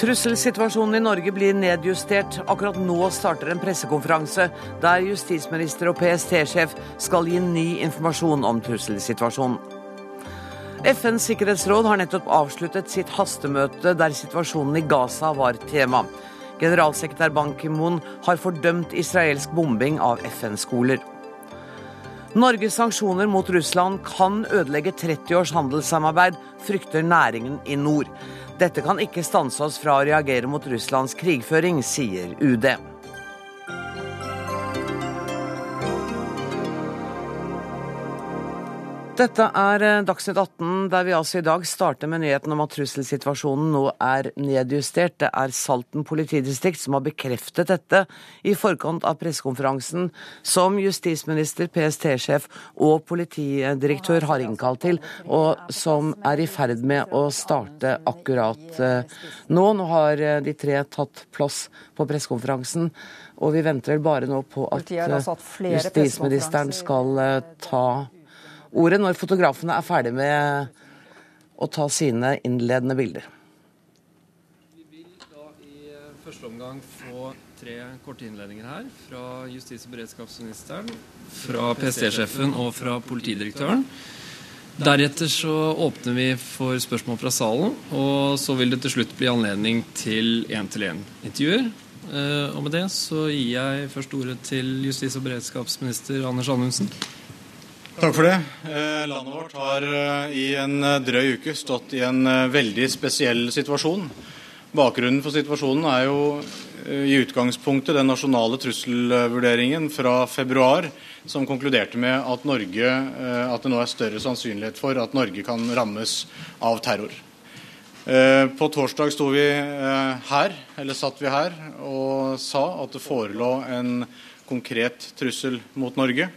Trusselsituasjonen i Norge blir nedjustert. Akkurat nå starter en pressekonferanse der justisminister og PST-sjef skal gi ny informasjon om trusselsituasjonen. FNs sikkerhetsråd har nettopp avsluttet sitt hastemøte der situasjonen i Gaza var tema. Generalsekretær Ban Ki-moon har fordømt israelsk bombing av FN-skoler. Norges sanksjoner mot Russland kan ødelegge 30 års handelssamarbeid, frykter næringen i nord. Dette kan ikke stanse oss fra å reagere mot Russlands krigføring, sier UD. Dette er eh, Dagsnytt 18, der vi altså i dag starter med nyheten om at trusselsituasjonen nå er nedjustert. Det er Salten politidistrikt som har bekreftet dette i forkant av pressekonferansen som justisminister, PST-sjef og politidirektør har innkalt til, og som er i ferd med å starte akkurat eh, nå. Nå har eh, de tre tatt plass på pressekonferansen. Og vi venter bare nå på at justisministeren skal ta ordet når fotografene er ferdig med å ta sine innledende bilder. Vi vil da i eh, første omgang få tre korte innledninger her fra justis- og beredskapsministeren, fra PST-sjefen og fra politidirektøren. Deretter så åpner vi for spørsmål fra salen, og så vil det til slutt bli anledning til én-til-én-intervjuer. Eh, og med det så gir jeg først ordet til justis- og beredskapsminister Anders Anundsen. Takk for det. Eh, landet vårt har eh, i en eh, drøy uke stått i en veldig spesiell situasjon. Bakgrunnen for situasjonen er jo i utgangspunktet den nasjonale trusselvurderingen fra februar som konkluderte med at, Norge, at det nå er større sannsynlighet for at Norge kan rammes av terror. På torsdag sto vi her, eller satt vi her, og sa at det forelå en konkret trussel mot Norge.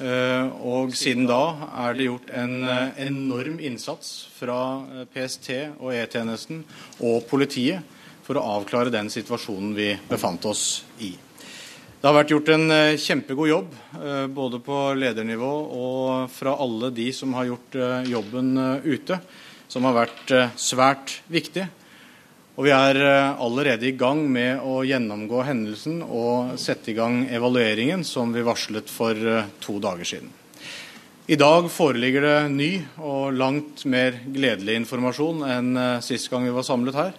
Eh, og siden da er det gjort en eh, enorm innsats fra eh, PST og E-tjenesten og politiet for å avklare den situasjonen vi befant oss i. Det har vært gjort en kjempegod jobb, både på ledernivå og fra alle de som har gjort jobben ute, som har vært svært viktig. Og vi er eh, allerede i gang med å gjennomgå hendelsen og sette i gang evalueringen som vi varslet for eh, to dager siden. I dag foreligger det ny og langt mer gledelig informasjon enn eh, sist gang vi var samlet her.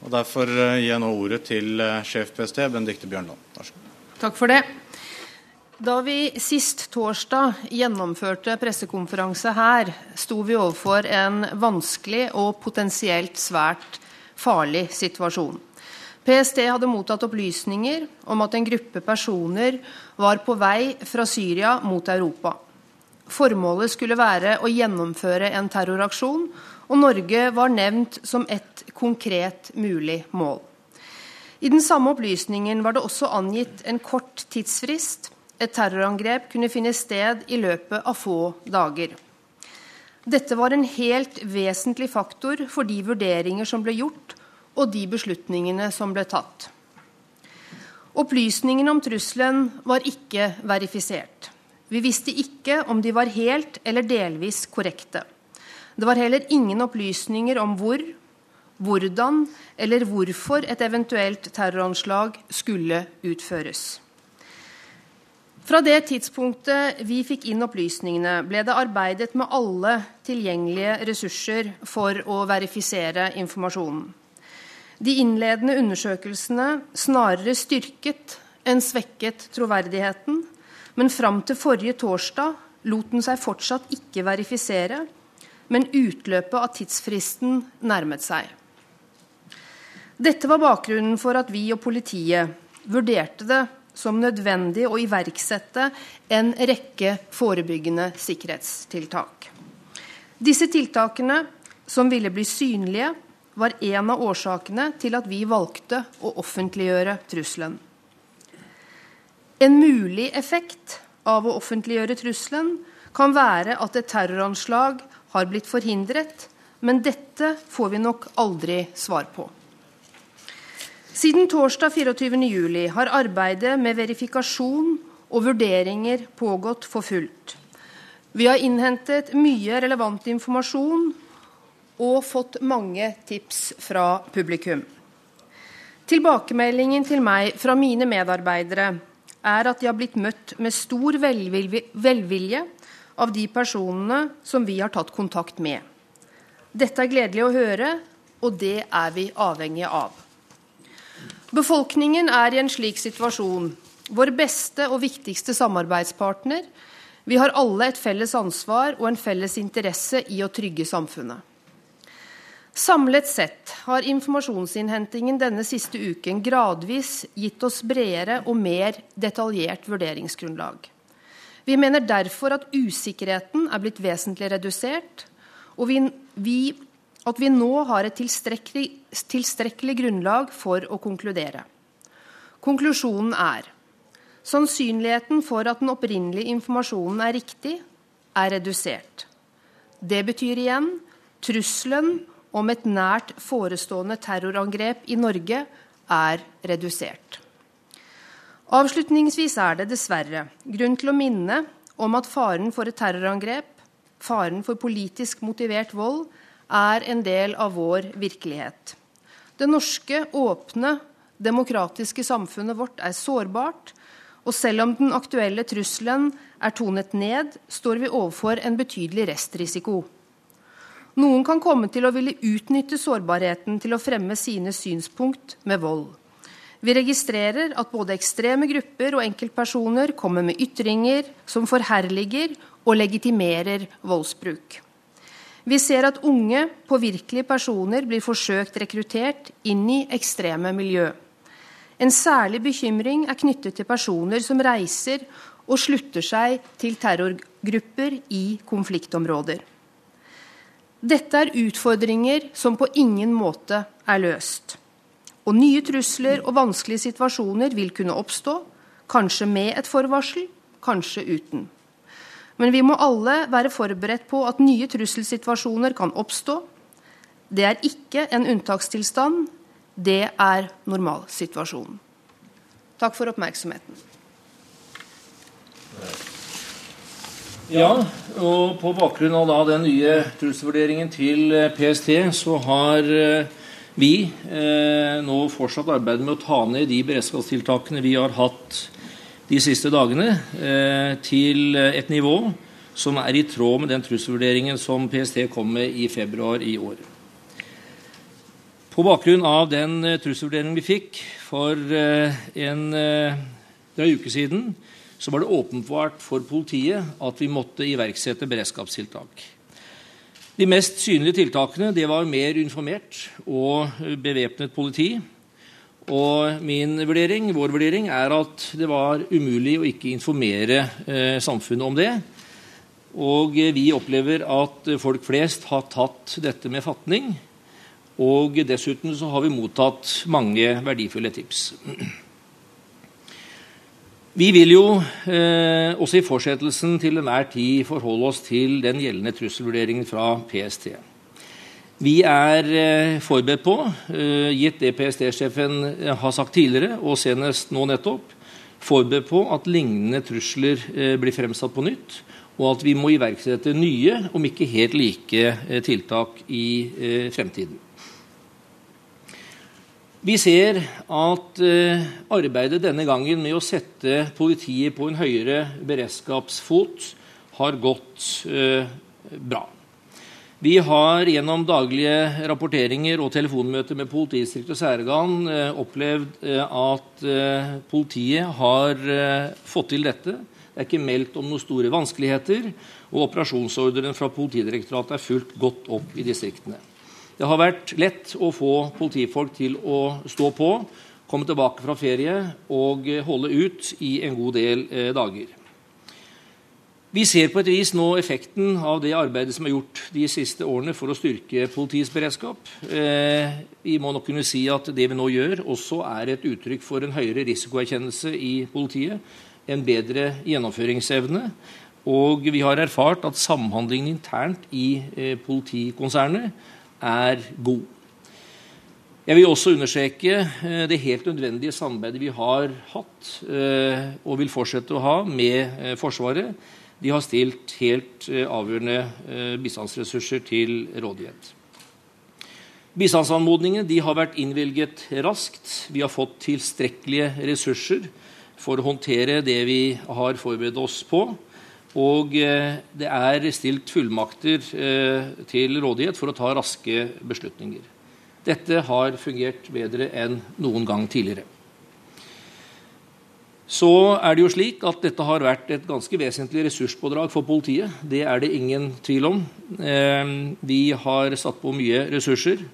Og Derfor gir jeg nå ordet til sjef PST, Benedicte Bjørnland. Takk for det. Da vi sist torsdag gjennomførte pressekonferanse her, sto vi overfor en vanskelig og potensielt svært farlig situasjon. PST hadde mottatt opplysninger om at en gruppe personer var på vei fra Syria mot Europa. Formålet skulle være å gjennomføre en terroraksjon, og Norge var nevnt som et konkret mulig mål. I den samme opplysningen var det også angitt en kort tidsfrist. Et terrorangrep kunne finne sted i løpet av få dager. Dette var en helt vesentlig faktor for de vurderinger som ble gjort, og de beslutningene som ble tatt. Opplysningene om trusselen var ikke verifisert. Vi visste ikke om de var helt eller delvis korrekte. Det var heller ingen opplysninger om hvor, hvordan eller hvorfor et eventuelt terroranslag skulle utføres. Fra det tidspunktet vi fikk inn opplysningene, ble det arbeidet med alle tilgjengelige ressurser for å verifisere informasjonen. De innledende undersøkelsene snarere styrket enn svekket troverdigheten, men fram til forrige torsdag lot den seg fortsatt ikke verifisere, men utløpet av tidsfristen nærmet seg. Dette var bakgrunnen for at vi og politiet vurderte det som nødvendig å iverksette en rekke forebyggende sikkerhetstiltak. Disse tiltakene, som ville bli synlige, var en av årsakene til at vi valgte å offentliggjøre trusselen. En mulig effekt av å offentliggjøre trusselen kan være at et terroranslag har blitt forhindret, men dette får vi nok aldri svar på. Siden torsdag 24.07 har arbeidet med verifikasjon og vurderinger pågått for fullt. Vi har innhentet mye relevant informasjon og fått mange tips fra publikum. Tilbakemeldingen til meg fra mine medarbeidere er at de har blitt møtt med stor velvilje av de personene som vi har tatt kontakt med. Dette er gledelig å høre, og det er vi avhengige av. Befolkningen er i en slik situasjon. Vår beste og viktigste samarbeidspartner. Vi har alle et felles ansvar og en felles interesse i å trygge samfunnet. Samlet sett har informasjonsinnhentingen denne siste uken gradvis gitt oss bredere og mer detaljert vurderingsgrunnlag. Vi mener derfor at usikkerheten er blitt vesentlig redusert, og vi, vi, at vi nå har et tilstrekkelig, tilstrekkelig grunnlag for å konkludere. Konklusjonen er sannsynligheten for at den opprinnelige informasjonen er riktig, er redusert. Det betyr igjen trusselen om et nært forestående terrorangrep i Norge er redusert. Avslutningsvis er det dessverre grunn til å minne om at faren for et terrorangrep, faren for politisk motivert vold, er en del av vår virkelighet. Det norske, åpne, demokratiske samfunnet vårt er sårbart, og selv om den aktuelle trusselen er tonet ned, står vi overfor en betydelig restrisiko. Noen kan komme til å ville utnytte sårbarheten til å fremme sine synspunkt med vold. Vi registrerer at både ekstreme grupper og enkeltpersoner kommer med ytringer som forherliger og legitimerer voldsbruk. Vi ser at unge, påvirkelige personer blir forsøkt rekruttert inn i ekstreme miljø. En særlig bekymring er knyttet til personer som reiser og slutter seg til terrorgrupper i konfliktområder. Dette er utfordringer som på ingen måte er løst. Og nye trusler og vanskelige situasjoner vil kunne oppstå, kanskje med et forvarsel, kanskje uten. Men vi må alle være forberedt på at nye trusselsituasjoner kan oppstå. Det er ikke en unntakstilstand, det er normalsituasjonen. Takk for oppmerksomheten. Ja, og på bakgrunn av den nye trusselvurderingen til eh, PST, så har eh, vi eh, nå fortsatt arbeidet med å ta ned de beredskapstiltakene vi har hatt de siste dagene, eh, til et nivå som er i tråd med den trusselvurderingen som PST kom med i februar i år. På bakgrunn av den eh, trusselvurderingen vi fikk for eh, en drøy uke siden, så var det åpenbart for politiet at vi måtte iverksette beredskapstiltak. De mest synlige tiltakene det var mer informert og bevæpnet politi. Og min vurdering, vår vurdering er at det var umulig å ikke informere eh, samfunnet om det. Og vi opplever at folk flest har tatt dette med fatning. Og dessuten så har vi mottatt mange verdifulle tips. Vi vil jo eh, også i fortsettelsen til enhver tid forholde oss til den gjeldende trusselvurderingen fra PST. Vi er eh, forberedt på, eh, gitt det PST-sjefen eh, har sagt tidligere, og senest nå nettopp, forberedt på at lignende trusler blir fremsatt på nytt, og at vi må iverksette nye, om ikke helt like, tiltak i fremtiden. Vi ser at arbeidet denne gangen med å sette politiet på en høyere beredskapsfot har gått bra. Vi har gjennom daglige rapporteringer og telefonmøter med politidistrikt og særorgan eh, opplevd at politiet har fått til dette. Det er ikke meldt om noen store vanskeligheter, og operasjonsordren fra Politidirektoratet er fulgt godt opp i distriktene. Det har vært lett å få politifolk til å stå på, komme tilbake fra ferie og holde ut i en god del eh, dager. Vi ser på et vis nå effekten av det arbeidet som er gjort de siste årene for å styrke politiets beredskap. Eh, vi må nok kunne si at det vi nå gjør, også er et uttrykk for en høyere risikoerkjennelse i politiet, en bedre gjennomføringsevne. Og vi har erfart at samhandlingen internt i eh, politikonsernet er god. Jeg vil også understreke eh, det helt nødvendige samarbeidet vi har hatt og vil fortsette å ha med Forsvaret. De har stilt helt avgjørende bistandsressurser til rådighet. Bistandsanmodningene har vært innvilget raskt. Vi har fått tilstrekkelige ressurser for å håndtere det vi har forberedt oss på. Og eh, det er stilt fullmakter eh, til rådighet for å ta raske beslutninger. Dette har fungert bedre enn noen gang tidligere. Så er det jo slik at dette har vært et ganske vesentlig ressurspådrag for politiet. Det er det ingen tvil om. Eh, vi har satt på mye ressurser.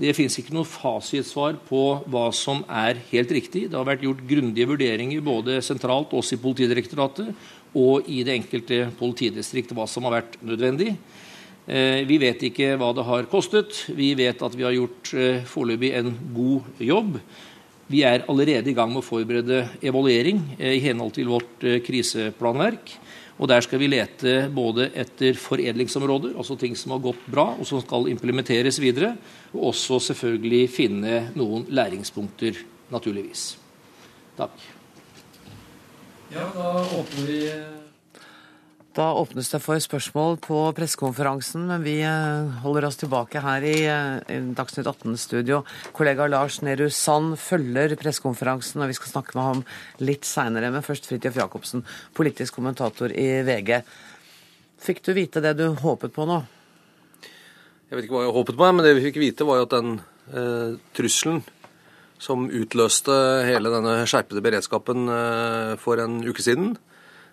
Det fins ikke noe fasitsvar på hva som er helt riktig. Det har vært gjort grundige vurderinger både sentralt, også i Politidirektoratet, og i det enkelte politidistrikt hva som har vært nødvendig. Eh, vi vet ikke hva det har kostet. Vi vet at vi har gjort eh, foreløpig en god jobb. Vi er allerede i gang med å forberede evaluering eh, i henhold til vårt eh, kriseplanverk. Og Der skal vi lete både etter foredlingsområder, altså ting som har gått bra og som skal implementeres videre, og også selvfølgelig finne noen læringspunkter, naturligvis. Takk. Ja, da åpner vi da åpnes det for spørsmål på pressekonferansen, men vi eh, holder oss tilbake her i eh, Dagsnytt 18-studio. Kollega Lars Nehru Sand følger pressekonferansen, og vi skal snakke med ham litt seinere. Men først Fridtjof Jacobsen, politisk kommentator i VG. Fikk du vite det du håpet på nå? Jeg vet ikke hva jeg håpet på, men det vi fikk vite, var jo at den eh, trusselen som utløste hele denne skjerpede beredskapen eh, for en uke siden,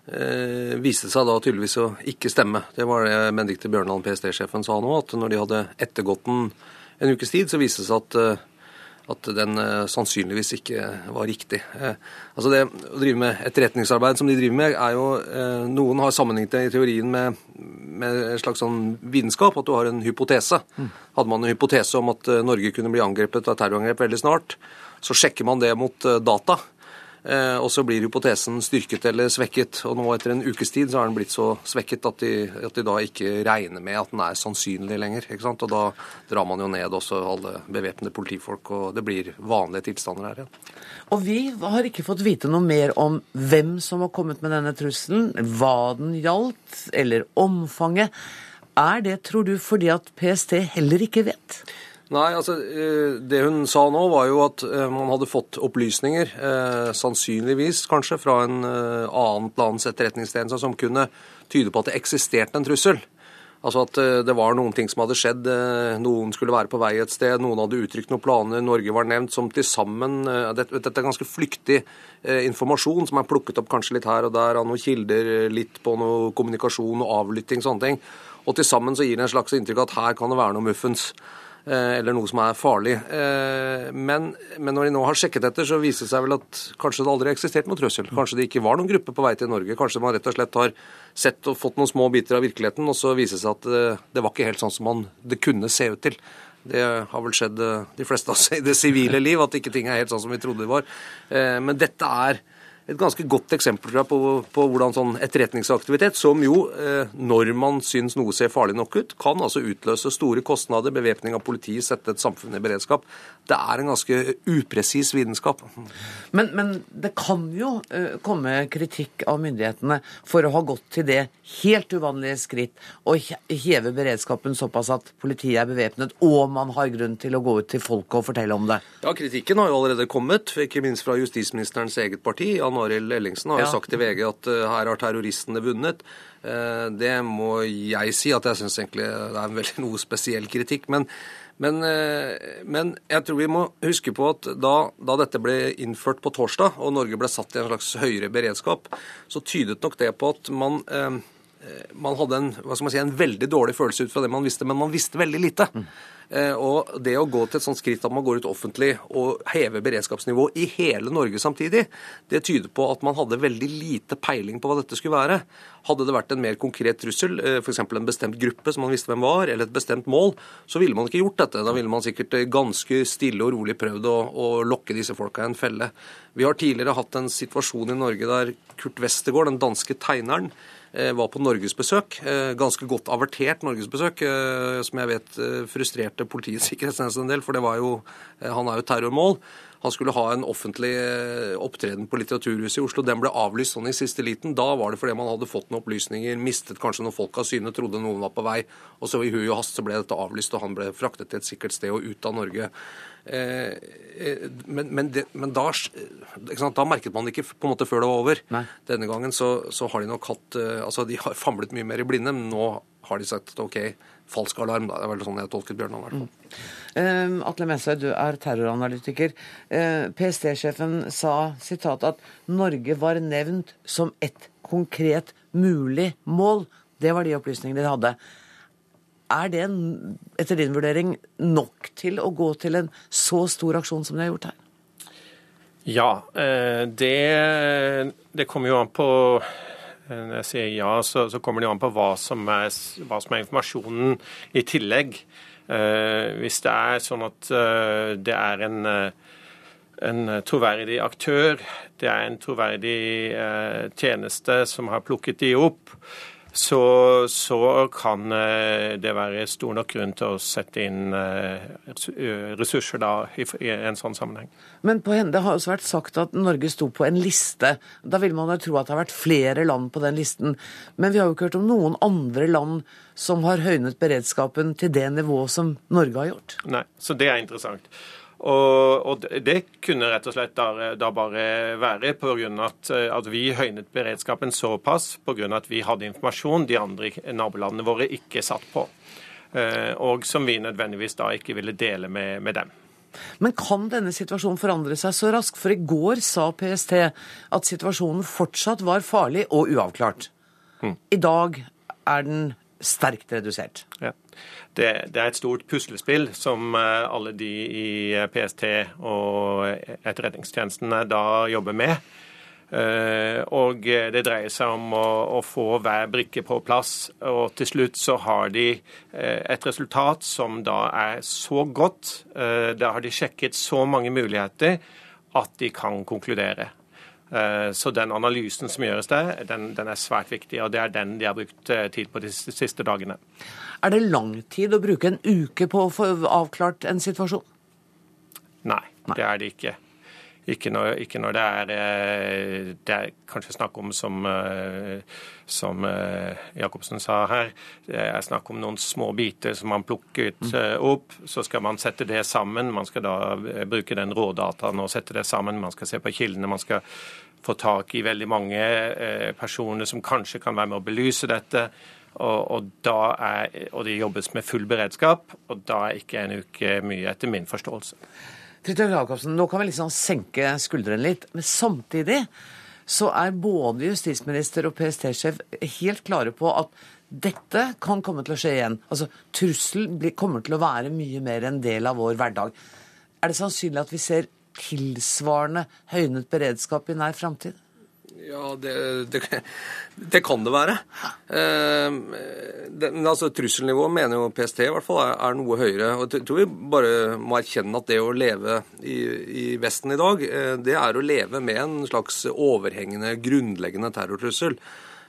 eh, viste seg da tydeligvis å ikke stemme. Det var det Benedicte Bjørndalen, PST-sjefen, sa nå, at når de hadde ettergått den en ukes tid, så viste det seg at, eh, at den eh, sannsynligvis ikke var riktig. Eh, altså Det å drive med etterretningsarbeid som de driver med, er jo eh, Noen har sammenlignet det i teorien med, med en slags sånn vitenskap, at du har en hypotese. Mm. Hadde man en hypotese om at eh, Norge kunne bli angrepet av terrorangrep veldig snart, så sjekker man det mot data. Eh, og så blir hypotesen styrket eller svekket. Og nå etter en ukes tid så har den blitt så svekket at de, at de da ikke regner med at den er sannsynlig lenger. ikke sant? Og da drar man jo ned også alle bevæpnede politifolk, og det blir vanlige tilstander her igjen. Og vi har ikke fått vite noe mer om hvem som har kommet med denne trusselen, hva den gjaldt, eller omfanget. Er det, tror du, fordi at PST heller ikke vet? Nei, altså eh, Det hun sa nå, var jo at eh, man hadde fått opplysninger, eh, sannsynligvis kanskje, fra en annet lands etterretningstjeneste som kunne tyde på at det eksisterte en trussel. Altså at det var noen ting som hadde skjedd. Noen skulle være på vei et sted, noen hadde uttrykt noen planer, Norge var nevnt, som til sammen Dette er ganske flyktig informasjon som er plukket opp kanskje litt her og der av noen kilder, litt på noe kommunikasjon og avlytting, sånne ting. Og til sammen så gir det en slags inntrykk at her kan det være noe muffens. Eh, eller noe som er farlig. Eh, men, men, når de nå har sjekket etter, så viser det seg vel at kanskje det aldri har eksistert noen trussel. Kanskje det ikke var noen gruppe på vei til Norge. Kanskje man rett og slett har sett og fått noen små biter av virkeligheten, og så viser det seg at eh, det var ikke helt sånn som man, det kunne se ut til. Det har vel skjedd de fleste av oss i det sivile liv, at ikke ting er helt sånn som vi trodde det var. Men dette er et ganske godt eksempel på, på, hvordan sånn etterretningsaktivitet, som jo, eh, når man syns noe ser farlig nok ut, kan altså utløse store kostnader, bevæpning av politiet, sette et samfunn i beredskap. Det er en ganske upresis vitenskap. Men, men, det kan jo uh, komme kritikk av myndighetene for å ha gått til det helt uvanlige skritt å heve beredskapen såpass at politiet er bevæpnet, og man har grunn til å gå ut til folket og fortelle om det? Ja, kritikken har jo allerede kommet, ikke minst fra justisministerens eget parti. Jan Arild Ellingsen har jo sagt til VG at uh, her har terroristene vunnet. Uh, det må jeg si at jeg syns egentlig det er en veldig noe spesiell kritikk. Men, men, uh, men, jeg tror vi må huske på at da, da, dette ble innført på torsdag, og Norge ble satt i en slags høyere beredskap, så tydet nok det på at man man hadde en, hva skal man si, en veldig dårlig følelse ut fra det man visste, men man visste veldig lite. Mm. Eh, og det å gå til et sånt skritt at man går ut offentlig og hever beredskapsnivået i hele Norge samtidig, det tyder på at man hadde veldig lite peiling på hva dette skulle være. Hadde det vært en mer konkret trussel, eh, f.eks. en bestemt gruppe som man visste hvem var, eller et bestemt mål, så ville man ikke gjort dette. Da ville man sikkert eh, ganske stille og rolig prøvd å, å lokke disse folka i en felle. Vi har tidligere hatt en situasjon i Norge der Kurt Westergård, den danske tegneren, Eh, var på norgesbesøk. Eh, ganske godt avertert norgesbesøk, eh, som jeg vet frustrerte Politiets sikkerhetstjeneste en del, for det var jo, han er jo terrormål. Han skulle ha en offentlig eh, opptreden på Litteraturhuset i Oslo. Den ble avlyst sånn i siste liten. Da var det fordi man hadde fått noen opplysninger, mistet kanskje noen folk av syne, trodde noen var på vei. Og så i hui og hast så ble dette avlyst, og han ble fraktet til et sikkert sted og ut av Norge. Eh, eh, men, men, det, men da, da, merket man det ikke på en måte før det var over. Nei. Denne gangen så, så, har de nok hatt altså De har famlet mye mer i blinde, men nå har de sagt at OK, falsk alarm. Da. Det er vel sånn jeg tolket Bjørnland. i hvert fall. Mm. Uh, Atle Mesøy, du er terroranalytiker. Uh, PST-sjefen sa sitat, at Norge var nevnt som et konkret mulig mål. Det var de opplysningene de hadde. Er det, etter din vurdering, nok til å gå til en så stor aksjon som de har gjort her? Ja, eh, det, det kommer jo an på når jeg sier ja, så, så kommer det jo an på hva som, er, hva som er, informasjonen i tillegg. Eh, hvis det er sånn at eh, det er en, uh, en, troverdig aktør, det er en troverdig tjeneste som har plukket de opp, så, så, kan eh, det være stor nok grunn til å sette inn eh, ressurser da, i, i en sånn sammenheng. Men på henne, det har også vært sagt at Norge sto på en liste. Da vil man jo tro at det har vært flere land på den listen. Men vi har jo ikke hørt om noen andre land som har høynet beredskapen til det nivået som Norge har gjort. Nei, så det er interessant. Og, og, det kunne rett og slett da, da bare være pga. At, at vi høynet beredskapen såpass pga. at vi hadde informasjon de andre nabolandene våre ikke satt på. Eh, og som vi nødvendigvis da ikke ville dele med, med dem. Men kan denne situasjonen forandre seg så raskt? For i går sa PST at situasjonen fortsatt var farlig og uavklart. Mm. I dag er den sterkt redusert. Ja det, det, er et stort puslespill som eh, alle de i PST og etterretningstjenestene da jobber med. Eh, og det dreier seg om å, å, få hver brikke på plass. Og til slutt så har de eh, et resultat som da er så godt. Da har de sjekket så mange muligheter at de kan konkludere. Så den analysen som gjøres der, den, den, er svært viktig, og det er den de har brukt tid på de siste dagene. Er det lang tid å bruke en uke på å få avklart en situasjon? Nei, Nei. det er det ikke. Ikke når, ikke når, det er eh, Det er kanskje snakk om, som, eh, som eh, Jacobsen sa her, det er snakk om noen små biter som man plukker ut mm. opp. Så skal man sette det sammen. Man skal da bruke den rådataen og sette det sammen. Man skal se på kildene. Man skal få tak i veldig mange personer som kanskje kan være med å belyse dette. Og, og, er, og, det jobbes med full beredskap, og da er ikke en uke mye, etter min forståelse. Fridtjof Jacobsen, nå kan vi liksom senke skuldrene litt, men samtidig så er både justisminister og PST-sjef helt klare på at dette kan komme til å skje igjen. Altså, Trusselen kommer til å være mye mer en del av vår hverdag. Er det sannsynlig at vi ser tilsvarende høynet beredskap i nær framtid? Ja, det, det, det, kan det være. Eh, men altså, Trusselnivået mener jo PST i hvert fall er, er, noe høyere. og Jeg tror vi bare må erkjenne at det å leve i, i Vesten i dag, eh, det er å leve med en slags overhengende, grunnleggende terrortrussel.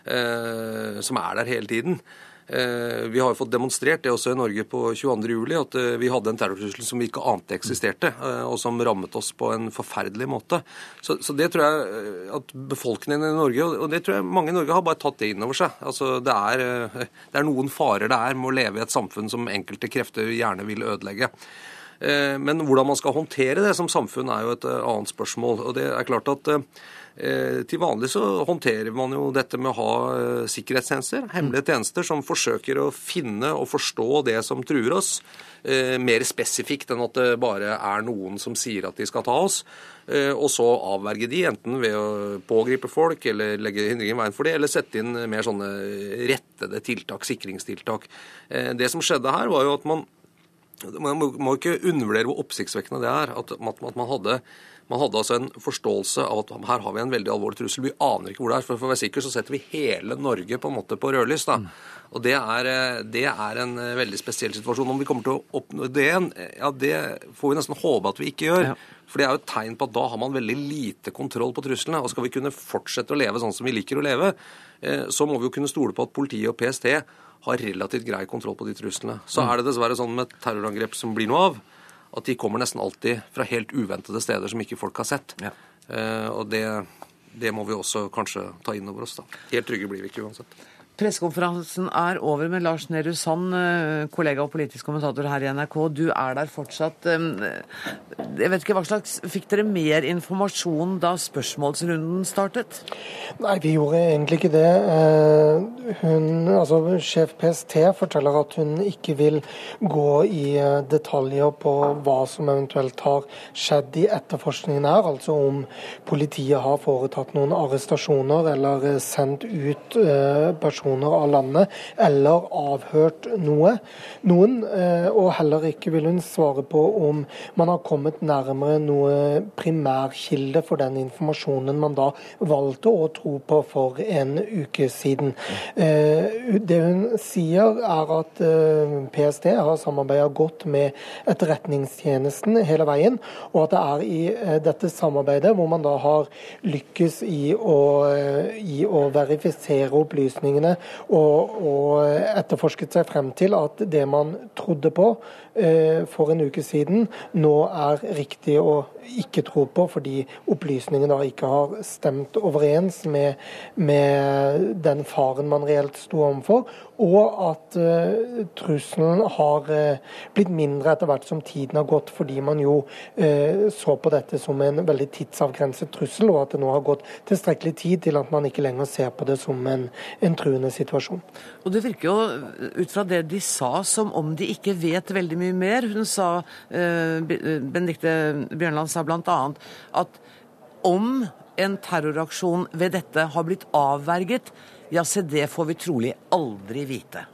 Eh, som er der hele tiden. Eh, vi har jo fått demonstrert det også i Norge på 22.07. at eh, vi hadde en terrortrussel som vi ikke ante eksisterte, eh, og som rammet oss på en forferdelig måte. Så, så, det tror jeg at befolkningen i Norge, og det tror jeg mange i Norge har bare tatt det inn over seg. Altså, det, er, det er noen farer det er med å leve i et samfunn som enkelte krefter gjerne vil ødelegge. Men hvordan man skal håndtere det som samfunn, er jo et annet spørsmål. Og det er klart at til vanlig så håndterer man jo dette med å ha eh, sikkerhetstjenester, hemmelige tjenester, som forsøker å finne og forstå det som truer oss, eh, mer spesifikt enn at det bare er noen som sier at de skal ta oss. Og så avverge de, enten ved å pågripe folk eller legge hindringer i veien for det, eller sette inn mer sånne rettede tiltak, sikringstiltak. Det som skjedde her, var jo at man man må ikke undervurdere hvor oppsiktsvekkende det er at man hadde man hadde altså en forståelse av at her har vi en veldig alvorlig trussel. Vi aner ikke hvor det er. For for å være sikker så setter vi hele Norge på en måte på rødlys. da. Og det er, eh, det er, en eh, veldig spesiell situasjon. Om vi kommer til å oppnå det, ja, det får vi nesten håpe at vi ikke gjør. Ja. For det er jo et tegn på at da har man veldig lite kontroll på truslene. Og skal vi kunne fortsette å leve sånn som vi liker å leve, eh, så må vi jo kunne stole på at politiet og PST har relativt grei kontroll på de truslene. Så er det dessverre sånn med terrorangrep som blir noe av, at de kommer nesten alltid fra helt uventede steder som ikke folk har sett. Ja. Eh, og det, det må vi også kanskje ta inn over oss. da. Helt trygge blir vi ikke uansett. Pressekonferansen er over med Lars Nehru Sand, eh, kollega og politisk kommentator her i NRK. Du er der fortsatt. Eh, Jeg vet ikke hva slags Fikk dere mer informasjon da spørsmålsrunden startet? Nei, vi gjorde egentlig ikke det. Eh, Hun, altså Sjef PST forteller at hun ikke vil gå i detaljer på hva som eventuelt har skjedd i etterforskningen her. Altså om politiet har foretatt noen arrestasjoner eller sendt ut eh, personer av landet eller avhørt noe. Noen, eh, og heller ikke vil hun svare på om man har kommet nærmere noe primærkilde for den informasjonen man da valgte å tro på for en uke siden. Eh, Det hun sier er at eh, PST har samarbeidet godt med Etterretningstjenesten hele veien, og at det er i dette samarbeidet hvor man da har lykkes i å, i å verifisere opplysningene og, og etterforsket seg frem til at det man trodde på for en uke siden, nå er riktig å ikke tro på, fordi opplysningene da ikke har stemt overens med, med den faren man reelt sto overfor, og at uh, trusselen har uh, blitt mindre etter hvert som tiden har gått, fordi man jo uh, så på dette som en veldig tidsavgrenset trussel, og at det nå har gått tilstrekkelig tid til at man ikke lenger ser på det som en, en truende situasjon. Og det virker jo, ut fra det de sa, som om de ikke vet veldig mye mer. Hun sa, Benedikte Benedicte Bjørnland sa bl.a. at om en terroraksjon ved dette har blitt avverget, ja, se det får vi trolig aldri vite.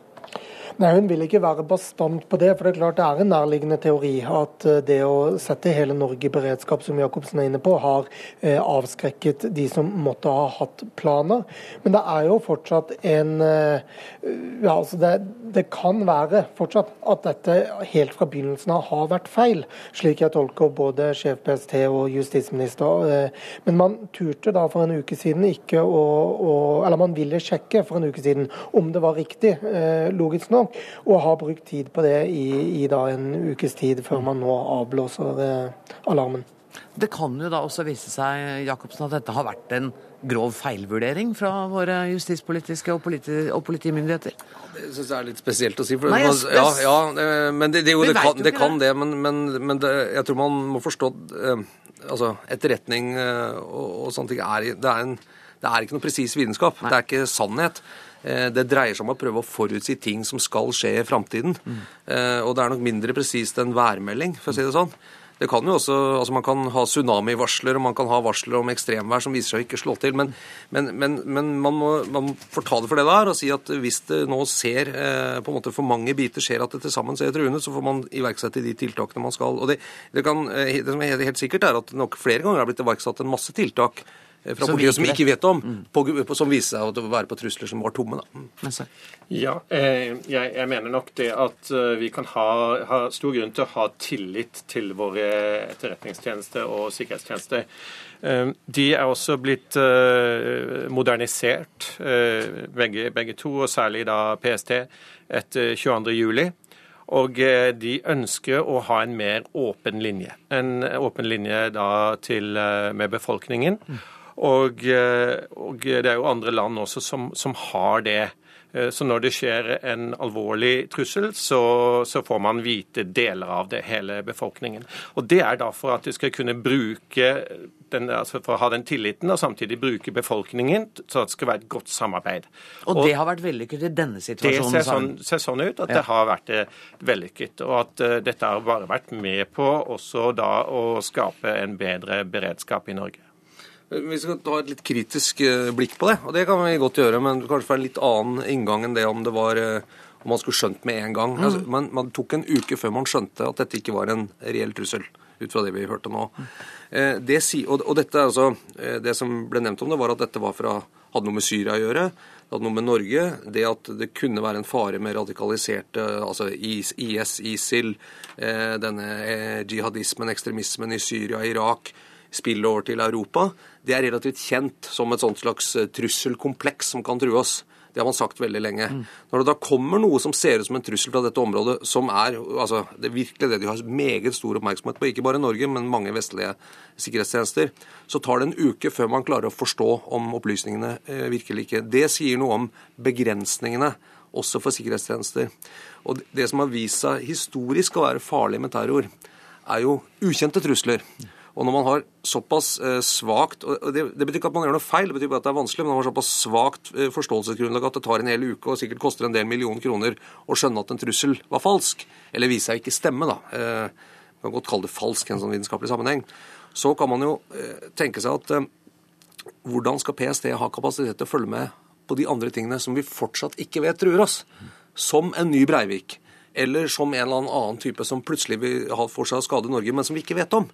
Nei, Hun vil ikke være bastant på det, for det er klart det er en nærliggende teori at eh, det å sette hele Norge i beredskap, som Jacobsen er inne på, har eh, avskrekket de som måtte ha hatt planer. Men det er jo fortsatt en eh, ja, altså det, det kan være fortsatt at dette helt fra begynnelsen av har vært feil, slik jeg tolker både sjef PST og justisminister. Men man turte da for en uke siden ikke å, å Eller man ville sjekke for en uke siden om det var riktig, logisk logisk nok, og har brukt tid på det i, i da en ukes tid før man nå avblåser eh, alarmen. Det kan jo da også vise seg Jacobsen, at dette har vært en grov feilvurdering fra våre justispolitiske og, politi og politimyndigheter? Det syns jeg er litt spesielt å si. For Nei, man, ja, ja, men det, det, jo, det, kan, jo det kan det. det, men, men, men det, jeg tror man må forstå eh, altså, etterretning eh, og, og sånne ting er, det er, en, det er ikke noe presis vitenskap. Det er ikke sannhet. Eh, Det dreier seg om å prøve å forutsi ting som skal skje i framtiden. Mm. Og det er nok mindre presist enn værmelding, for å si det sånn. Det kan jo også, altså Man kan ha tsunamivarsler og man kan ha varsler om ekstremvær som viser seg å ikke slå til. Men, men, men, men man, må, man får ta det for det det er og si at hvis det nå ser eh, på en måte for mange biter ser at det til sammen ser truende, så får man iverksette de tiltakene man skal. Og Det, det, kan, det som er helt, sikkert, er at nok flere ganger har blitt iverksatt en masse tiltak fra Som politiet som vi ikke vet om, på, på, som viser seg å være på trusler som var tomme. da. Mm. Men så- Ja, eh, jeg, jeg mener nok det at eh, vi kan ha, ha stor grunn til å ha tillit til våre etterretningstjenester og sikkerhetstjenester. Eh, de er også blitt modernisert, begge, begge to, og særlig da PST, etter 22.07. Og de ønsker å ha en mer åpen linje. En åpen linje da til, med befolkningen. Og, eh, og det er jo andre land også som, som har det. Eh, Så når det skjer en alvorlig trussel, så, så får man vite deler av det, hele befolkningen. Og Det er da for at du skal kunne bruke den, altså for å ha den tilliten, og samtidig bruke befolkningen, så det skal være et godt samarbeid. Og det har vært vellykket i denne Det situasjonen? ser sånn, ser sånn ut at Ja. det har vært eh, vellykket, og at uh, dette har bare vært med på også da å skape en bedre beredskap i Norge. Vi skal ta et litt kritisk eh, blikk på det, og det kan vi godt gjøre, men kanskje fra en litt annen inngang enn det om det var eh, om man skulle skjønt med en gang. Altså, man, man tok en uke før man skjønte at dette ikke var en reell trussel, ut fra det vi hørte nå. Eh, Det, og, og dette altså, eh, det som ble nevnt om det, var at dette var fra, hadde noe med Syria å gjøre. Det hadde noe med Norge. Det at det kunne være en fare med radikaliserte, altså IS, IS ISIL, eh, denne eh, jihadismen, ekstremismen i Syria, Irak, spille over til Europa, det er relativt kjent som et sånt slags eh, trusselkompleks som kan true oss. Det har man sagt veldig lenge. Mm. Når det da kommer noe som ser ut som en trussel fra dette området, som er altså, det er virkelig det de har meget stor oppmerksomhet på, ikke bare Norge, men mange vestlige sikkerhetstjenester, så tar det en uke før man klarer å forstå om opplysningene eh, virker eller ikke. Det sier noe om begrensningene også for sikkerhetstjenester. Og Det som har vist seg historisk å være farlig med terror, er jo ukjente trusler. Og når man har såpass eh, svakt og det, det, betyr ikke at man gjør noe feil, det betyr bare at det er vanskelig, men man har såpass svakt eh, forståelsesgrunnlag at det tar en hel uke og sikkert koster en del millioner kroner å skjønne at en trussel var falsk, eller viser seg ikke stemme, da. Eh, man kan godt kalle det falsk i en sånn vitenskapelig sammenheng. Så kan man jo tenke seg at hvordan skal PST ha kapasitet til å følge med på de andre tingene som vi fortsatt ikke vet truer oss? Som en ny Breivik eller som en eller annen type som plutselig vil ha for seg å skade Norge, men som vi ikke vet om.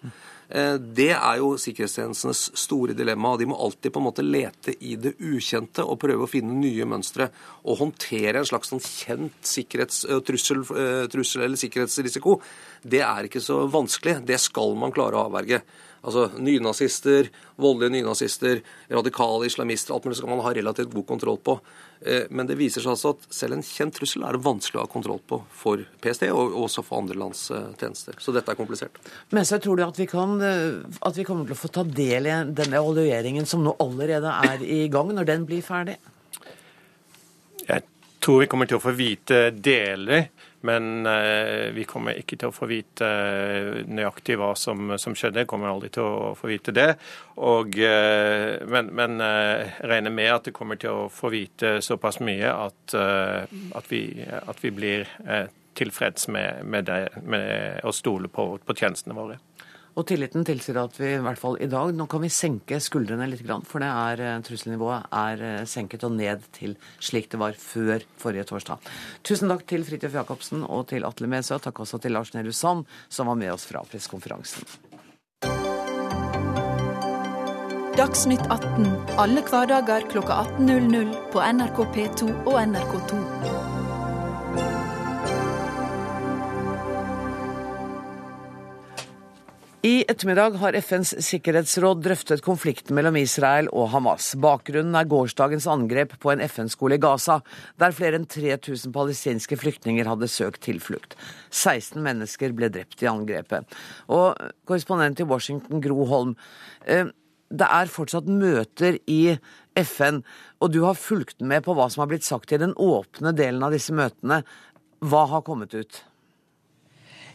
Eh, det er jo sikkerhetstjenestenes store dilemma. De må alltid på en måte lete i det ukjente og prøve å finne nye mønstre. Og håndtere en slags sånn kjent sikkerhetstrussel eh, trussel eller sikkerhetsrisiko, det er ikke så vanskelig. Det skal man klare å avverge. Altså Nynazister, voldelige nynazister, radikale islamister, alt mulig skal man ha relativt god kontroll på. Eh, men det viser seg altså at selv en kjent trussel er det vanskelig å ha kontroll på for PST, og også for andre lands eh, tjenester. Så dette er komplisert. Men så tror du at vi, kan, eh, at vi kommer til å få ta del i den evalueringen som nå allerede er i gang, når den blir ferdig? Jeg tror vi kommer til å få vite deler. Men eh, vi kommer ikke til å få vite eh, nøyaktig hva som, som skjedde. Jeg kommer aldri til å få vite det. Og, eh, men, men jeg regner med at det kommer til å få vite såpass mye at, at, vi, at vi, blir tilfreds med, med, det, med å stole på, på tjenestene våre. Og tilliten tilsier at vi i hvert fall i dag nå kan vi senke skuldrene litt, for det er, eh, trusselnivået er eh, senket og ned til slik det var før forrige torsdag. Tusen takk til Fridtjof Jacobsen og til Atle Mesø. Takk også til Lars Nehru Sand, som var med oss fra pressekonferansen. Dagsnytt 18 alle hverdager klokka 18.00 på NRK P2 og NRK2. I ettermiddag har FNs sikkerhetsråd drøftet konflikten mellom Israel og Hamas. Bakgrunnen er gårsdagens angrep på en FN-skole i Gaza, der flere enn 3000 palestinske flyktninger hadde søkt tilflukt. 16 mennesker ble drept i angrepet. Og korrespondent i Washington, Gro Holm. Eh, det er fortsatt møter i FN, og du har fulgt med på hva som har blitt sagt i den åpne delen av disse møtene. Hva har kommet ut?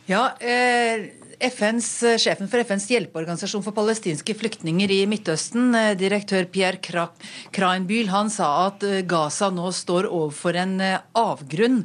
Ja, eh, FNs, eh, Sjefen for FNs hjelpeorganisasjon for palestinske flyktninger i Midtøsten, eh, direktør Pierre Krainbyl, han sa at eh, Gaza nå står overfor en avgrunn,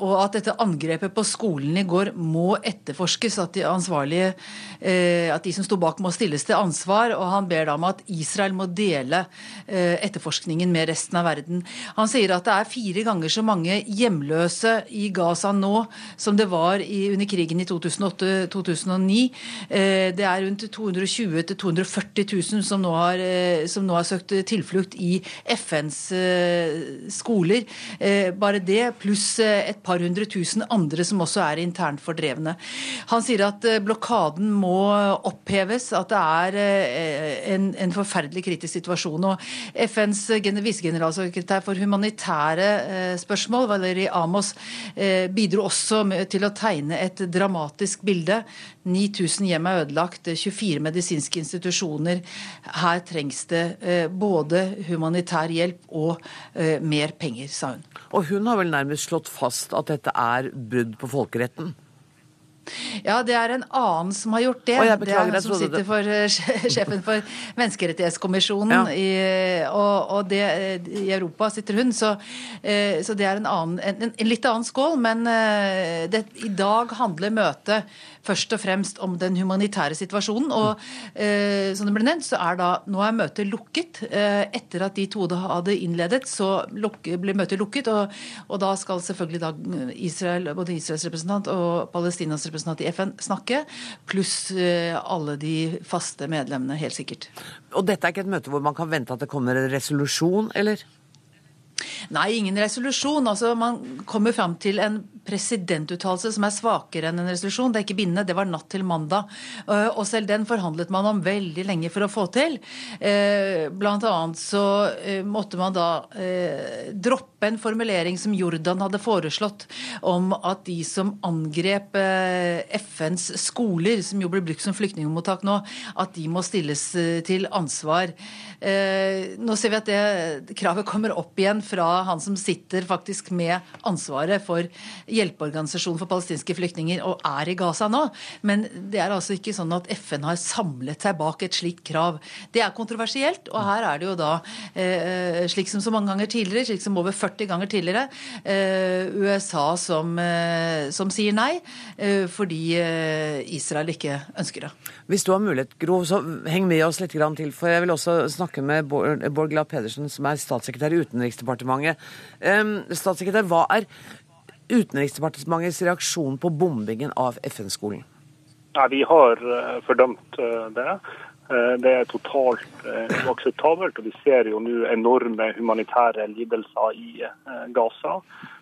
og at dette angrepet på skolen i går må etterforskes. At de ansvarlige, at de som sto bak, må stilles til ansvar. Og han ber da om at Israel må dele etterforskningen med resten av verden. Han sier at det er fire ganger så mange hjemløse i Gaza nå som det var under krigen i 2008. 2009. Eh, det er rundt 220 000-240 000 som nå, har, eh, som nå har søkt tilflukt i FNs eh, skoler. Bare det, pluss et par hundre tusen andre som også er internt fordrevne. Han sier at blokaden må oppheves, at det er en, en forferdelig kritisk situasjon. Og FNs visegeneralsekretær for humanitære spørsmål, Valeri Amos, bidro også til å tegne et dramatisk bilde. 9000 hjem er ødelagt, 24 medisinske institusjoner. Her trengs det eh, både humanitær hjelp og eh, mer penger, sa hun. Og hun har vel nærmest slått fast at dette er brudd på folkeretten? Ja, det er en annen som har gjort det. Beklager, det er hun som sitter for uh, sjefen for Menneskerettighetskommisjonen ja. i, og, og det, i Europa sitter hun. Så, så det er en, annen, en, en, litt annen skål. Men det, i dag handler møtet først og fremst om den humanitære situasjonen. Og eh, som det ble nevnt, så er da nå er møtet lukket. Eh, etter at de to hadde innledet, så ble møtet lukket. Og, og, da skal selvfølgelig da Israel, både Israels representant og Palestinas representant i FN snakke. Pluss eh, alle de faste medlemmene, helt sikkert. Og dette er ikke et møte hvor man kan vente at det kommer en resolusjon, eller? Nei, ingen resolusjon. Altså, man kommer fram til en presidentuttalelse som er svakere enn en resolusjon. Det er ikke bindende, det var natt til mandag. Eh, og selv den forhandlet man om veldig lenge for å få til. Eh, blant annet så måtte man da droppe en formulering som Jordan hadde foreslått om at de som angrep FNs skoler, som jo blir brukt som flyktningmottak nå, at de må stilles til ansvar. Nå ser vi at det kravet kommer opp igjen fra han som sitter faktisk med ansvaret for hjelpeorganisasjonen for palestinske flyktninger og er i Gaza nå. Men det er altså ikke sånn at FN har samlet seg bak et slikt krav. Det er kontroversielt, og her er det jo da, eh, slik som så mange ganger tidligere, slik som over 40 ganger tidligere, eh, USA som, eh, som sier nei, eh, fordi eh, Israel ikke ønsker det. Hvis du har mulighet, Gro, så heng med oss litt til, for jeg vil også snakke med Bård Glad Pedersen, som er statssekretær i Utenriksdepartementet. Statssekretær, hva er Utenriksdepartementets reaksjon på bombingen av FN-skolen? Ja, vi har eh, fordømt eh, det. Eh, det er totalt uakseptabelt. og Vi ser jo nå enorme humanitære lidelser i Gaza.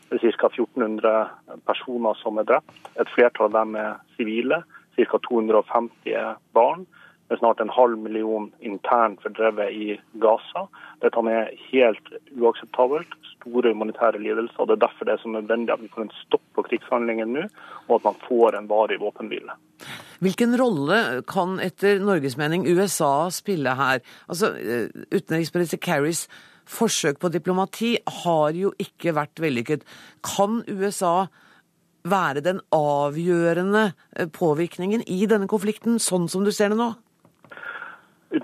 Det er ca. 1400 personer som er drept. Et flertall av dem er sivile. Ca. 250 barn. Det er snart en halv million internt fordrevet i Gaza. Dette er helt uakseptabelt. Store humanitære lidelser. og Det er derfor det er så nødvendig at vi får en stopp på krigshandlingen nå, og at man får en varig våpenhvile. Hvilken rolle kan etter Norges mening USA spille her? Altså, eh, Utenriksminister Kerrys forsøk på diplomati har jo ikke vært vellykket. Kan USA være den avgjørende eh, påvirkningen i denne konflikten, sånn som du ser det nå?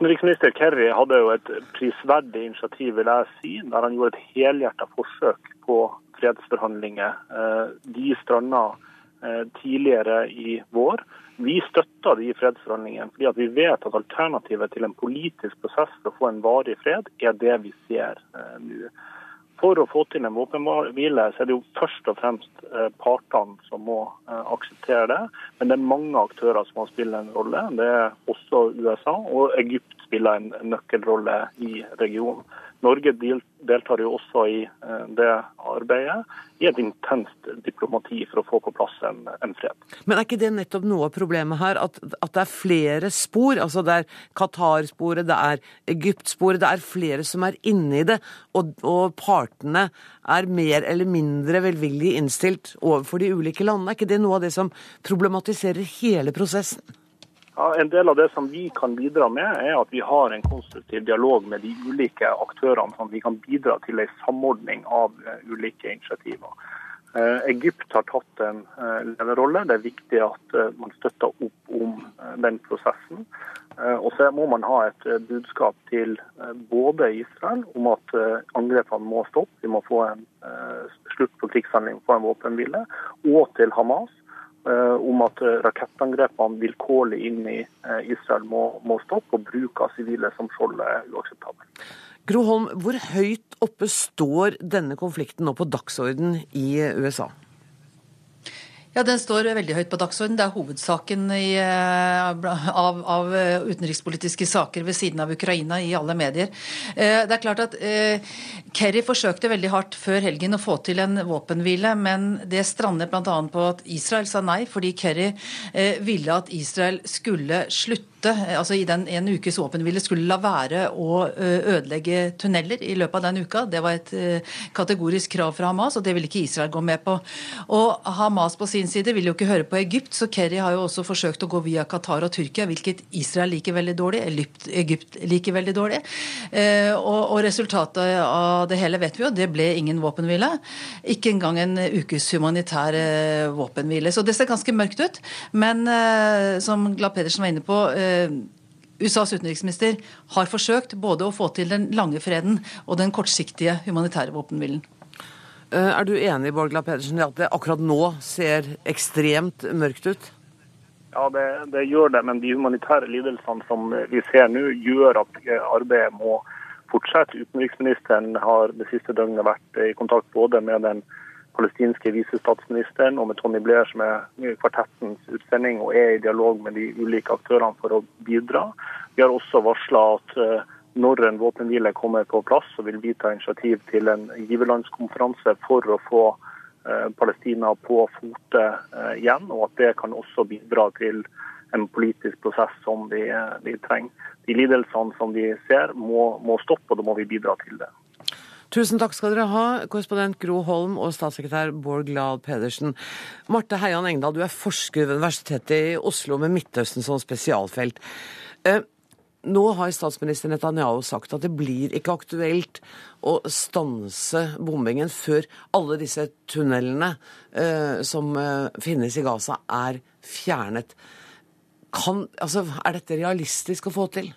Utenriksminister Kerry hadde jo et prisverdig initiativ, vil jeg si, der han gjorde et helhjertet forsøk på fredsforhandlinger. Eh, de stranda eh, tidligere i vår. Vi støtter de fredsforhandlingene fordi vi vet at alternativet til en politisk prosess for å få en varig fred, er det vi ser eh, nå. For å få til en våpenhvile så er det jo først og fremst eh, partene som må eh, akseptere det. Men det er mange aktører som må spille en rolle. Det er også USA, og Egypt spiller en nøkkelrolle i regionen. Norge deltar jo også i eh, det arbeidet, i et intenst diplomati for å få på plass en, en fred. Men er ikke det nettopp noe av problemet her, at, at det er flere spor? Altså det er Qatar-sporet, det er Egypt-sporet, det er flere som er inne i det. Og, og partene er mer eller mindre velvillig innstilt overfor de ulike landene. Er ikke det noe av det som problematiserer hele prosessen? Ja, En del av det som vi kan bidra med, er at vi har en konstruktiv dialog med de ulike aktørene, sånn at vi kan bidra til en samordning av uh, ulike initiativer. Uh, Egypt har tatt en uh, lederrolle. Det er viktig at man støtter opp om den prosessen. Og så må man ha et budskap til både Israel om at angrepene må stoppe, vi må få en slutt på krigshandling, få en våpenhvile, og til Hamas Eh, om at eh, rakettangrepene vilkårlig inn i eh, Israel må, må stoppe, og bruk av sivile som skjold er uakseptabel. Gro Holm, hvor høyt oppe står denne konflikten nå på dagsorden i USA? Ja, Den står veldig høyt på dagsordenen. Det er hovedsaken i, eh, av, av, utenrikspolitiske saker ved siden av Ukraina i alle medier. Eh, det er klart at eh, Kerry forsøkte veldig hardt før helgen å få til en våpenhvile, men det strandet bl.a. på at Israel sa nei, fordi Kerry ville at Israel skulle slutte altså i den en ukes våpenhvile, skulle la være å ødelegge tunneler i løpet av den uka. Det var et kategorisk krav fra Hamas, og det ville ikke Israel gå med på. Og Hamas på sin side vil jo ikke høre på Egypt, så Kerry har jo også forsøkt å gå via Qatar og Tyrkia, hvilket Israel liker veldig dårlig, Egypt liker veldig dårlig. Og, og, resultatet av det hele vet vi jo, det ble ingen våpenhvile. Ikke engang en ukes humanitær våpenhvile. Så det ser ganske mørkt ut. Men som Glad Pedersen var inne på, USAs utenriksminister har forsøkt både å få til den lange freden og den kortsiktige humanitære våpenhvilen. Eh, er du enig Borgla Pedersen, i at det akkurat nå ser ekstremt mørkt ut? Ja, det, det, gjør det. Men de humanitære lidelsene som vi ser nå, gjør at arbeidet må fortsette. Utenriksministeren har det siste døgnet vært i kontakt både med den palestinske visestatsministeren og med Tony Blair, som er kvartettens utsending, og er i dialog med de ulike aktørene for å bidra. Vi har også varsla at eh, når en våpenhvile kommer på plass, så vil vi ta initiativ til en giverlandskonferanse for å få Palestina på fote igjen, og at det kan også bidra til en politisk prosess som vi, vi trenger. De lidelsene som vi ser, må, må stoppe, og da må vi bidra til det. Tusen takk skal dere ha, korrespondent Gro Holm og statssekretær Bård Glad Pedersen. Marte Heian Engdahl, du er forsker ved Universitetet i Oslo med Midtøsten som spesialfelt. Eh, nå har statsminister Netanyahu sagt at det blir ikke aktuelt å stanse bombingen før alle disse tunnelene eh, som eh, finnes i Gaza, er fjernet. Kan, altså, er dette realistisk å få til?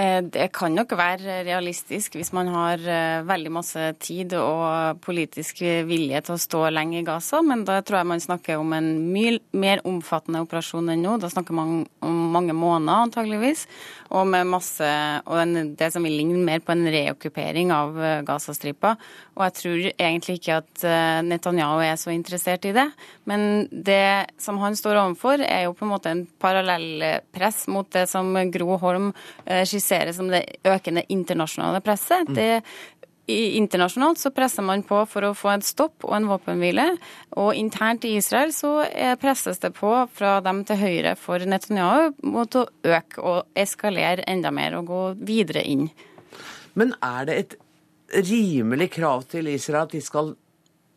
Eh, det kan nok være realistisk hvis man har eh, veldig masse tid og politisk vilje til å stå lenge i Gaza, men da tror jeg man snakker om en mye mer omfattende operasjon enn nå. Da snakker man om mange måneder antageligvis, og med masse og en, det som vil ligne mer på en reokkupering av eh, Gazastripa. Og jeg tror egentlig ikke at Netanyahu er så interessert i det. Men det som han står overfor, er jo på en måte en parallellpress mot det som Gro Holm skisserer skisseres som det økende internasjonale presset. Mm. Det Internasjonalt så presser man på for å få en stopp og en våpenhvile. Og internt i Israel så presses det på fra dem til høyre for Netanyahu mot å øke og eskalere enda mer og gå videre inn. Men er det et rimelig krav til Israel at de skal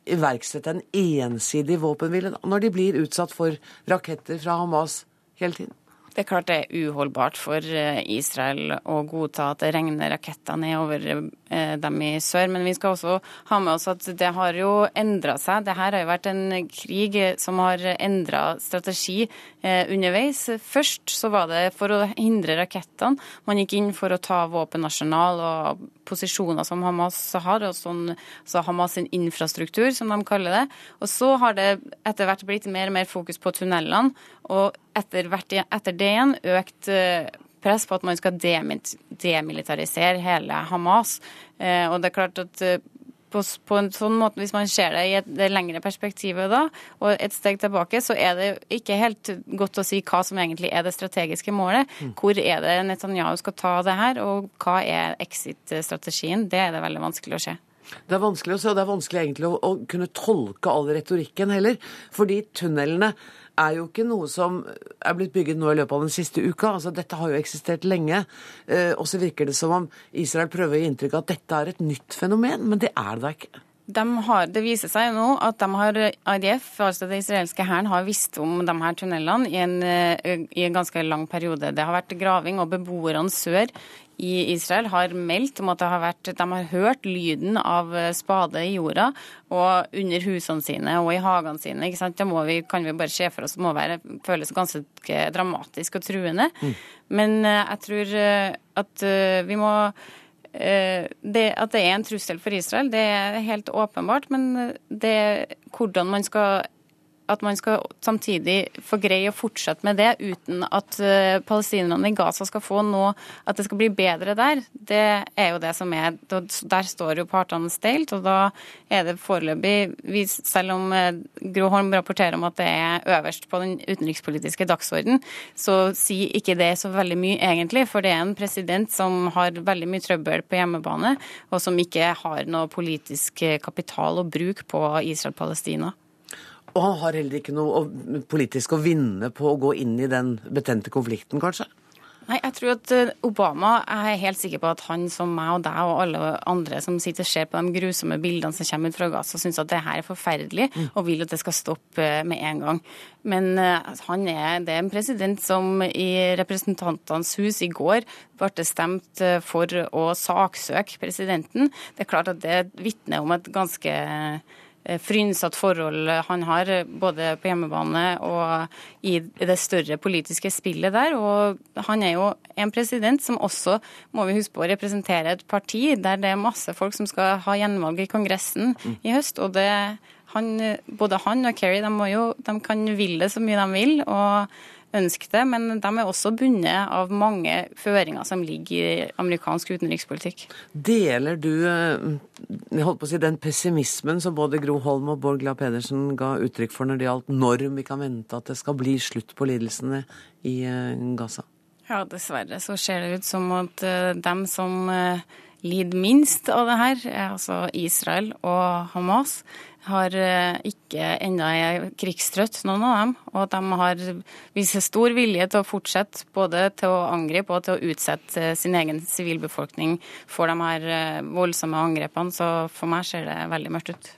iverksette en ensidig våpenhvile når de blir utsatt for raketter fra Hamas hele tiden? Det er klart det er uholdbart for eh, Israel å godta at det regner raketter ned over eh, dem i sør. Men vi skal også ha med oss at det har jo endra seg. Dette har jo vært en krig som har endra strategi eh, underveis. Først så var det for å hindre rakettene. Man gikk inn for å ta våpenarsenal og posisjoner som Hamas har, og sånn, så Hamas sin infrastruktur, som de kaller det. Og så har det etter hvert blitt mer og mer fokus på tunnelene. og etter, hvert, etter det igjen økt eh, press på at man skal demilitarisere hele Hamas. Eh, og det er klart at eh, på, på, en sånn måte, Hvis man ser det i et, det lengre perspektivet da, og et steg tilbake, så er det ikke helt godt å si hva som egentlig er det strategiske målet. Mm. Hvor er det Netanyahu skal ta det her, og hva er exit-strategien? Det er det veldig vanskelig å se. Det er vanskelig å se, og det er vanskelig egentlig å, å kunne tolke all retorikken heller. Fordi tunnelene er jo ikke noe som er blitt bygget nå i løpet av den siste uka. Altså, dette har jo eksistert lenge. Eh, og så virker det som om Israel prøver å gi inntrykk av at dette er et nytt fenomen, men det er det da ikke. De har, det viser seg nå at de har, IDF, altså det israelske hæren, har visst om de her tunnelene i en, eh, i en ganske lang periode. Det har vært graving, og beboerne sør i Israel har meldt om at har vært, de har hørt lyden av spade i jorda og under husene sine og i hagene sine. ikke sant? Det må vi, kan vi bare se for oss det må være, føles ganske dramatisk og truende. Mm. Men eh, jeg tror eh, at eh, vi må det, at det er en trussel for Israel, det er helt åpenbart. Men det, hvordan man skal at man skal samtidig få greie å fortsette med det uten at uh, palestinerne i Gaza skal få noe At det skal bli bedre der, det er jo det som er Der står jo partene steilt, og da er det foreløpig Selv om uh, Gro Holm rapporterer om at det er øverst på den utenrikspolitiske dagsorden, så sier ikke det så veldig mye, egentlig. For det er en president som har veldig mye trøbbel på hjemmebane, og som ikke har noe politisk kapital å bruke på Israel-Palestina. Og han har heller ikke noe politisk å vinne på å gå inn i den betente konflikten, kanskje? Nei, jeg tror at eh, Obama jeg er helt sikker på at han som meg og deg og alle andre som sitter og ser på de grusomme bildene som kommer ut fra Gaza, syns at det her er forferdelig mm. og vil at det skal stoppe eh, med en gang. Men uh, han er, det er en president som i Representantenes hus i går ble stemt for å saksøke presidenten. Det er klart at det vitner om et ganske Eh, frynsatt forhold han har, både på hjemmebane og i det større politiske spillet der. Og han er jo en president som også, må vi huske på, representerer et parti der det er masse folk som skal ha gjenvalg i Kongressen mm. i høst. og det han, både han og Kerry de, jo, de kan ville så mye de vil. og ønske det, men de er også bundet av mange føringer som ligger i amerikansk utenrikspolitikk. Deler du eh, jeg holdt på å si, den pessimismen som både Gro Holm og Bård Glad Pedersen ga uttrykk for når det gjaldt når vi kan vente at det skal bli slutt på lidelsene i eh, Gaza? Ja, dessverre så ser det ut som at eh, dem som lider minst av det her, altså Israel og Hamas, har eh, ikke ennå er krigstrøtt, noen av dem. Og at de har viser stor vilje til å fortsette både til å angripe og til å utsette eh, sin egen sivilbefolkning for de her eh, voldsomme angrepene. Så for meg ser det veldig mørkt ut.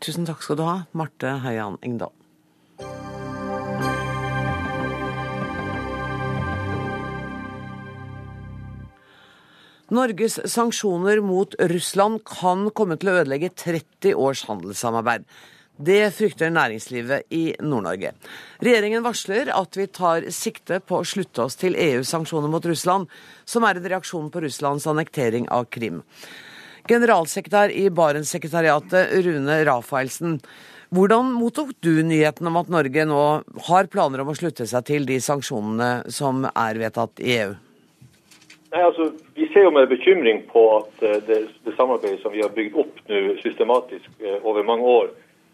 Tusen takk skal du ha, Marte Heian Engdahl. Norges sanksjoner mot Russland kan komme til å ødelegge 30 års handelssamarbeid. Det frykter næringslivet i Nord-Norge. Regjeringen varsler at vi tar sikte på å slutte oss til EUs sanksjoner mot Russland, som er en reaksjon på Russlands annektering av Krim. Generalsekretær i Barentssekretariatet, Rune Rafaelsen. Hvordan mottok du nyheten om at Norge nå har planer om å slutte seg til de sanksjonene som er vedtatt i EU? Nei, altså, Vi ser jo med bekymring på at eh, det, det samarbeidet som vi har bygd opp nå systematisk eh, over mange år,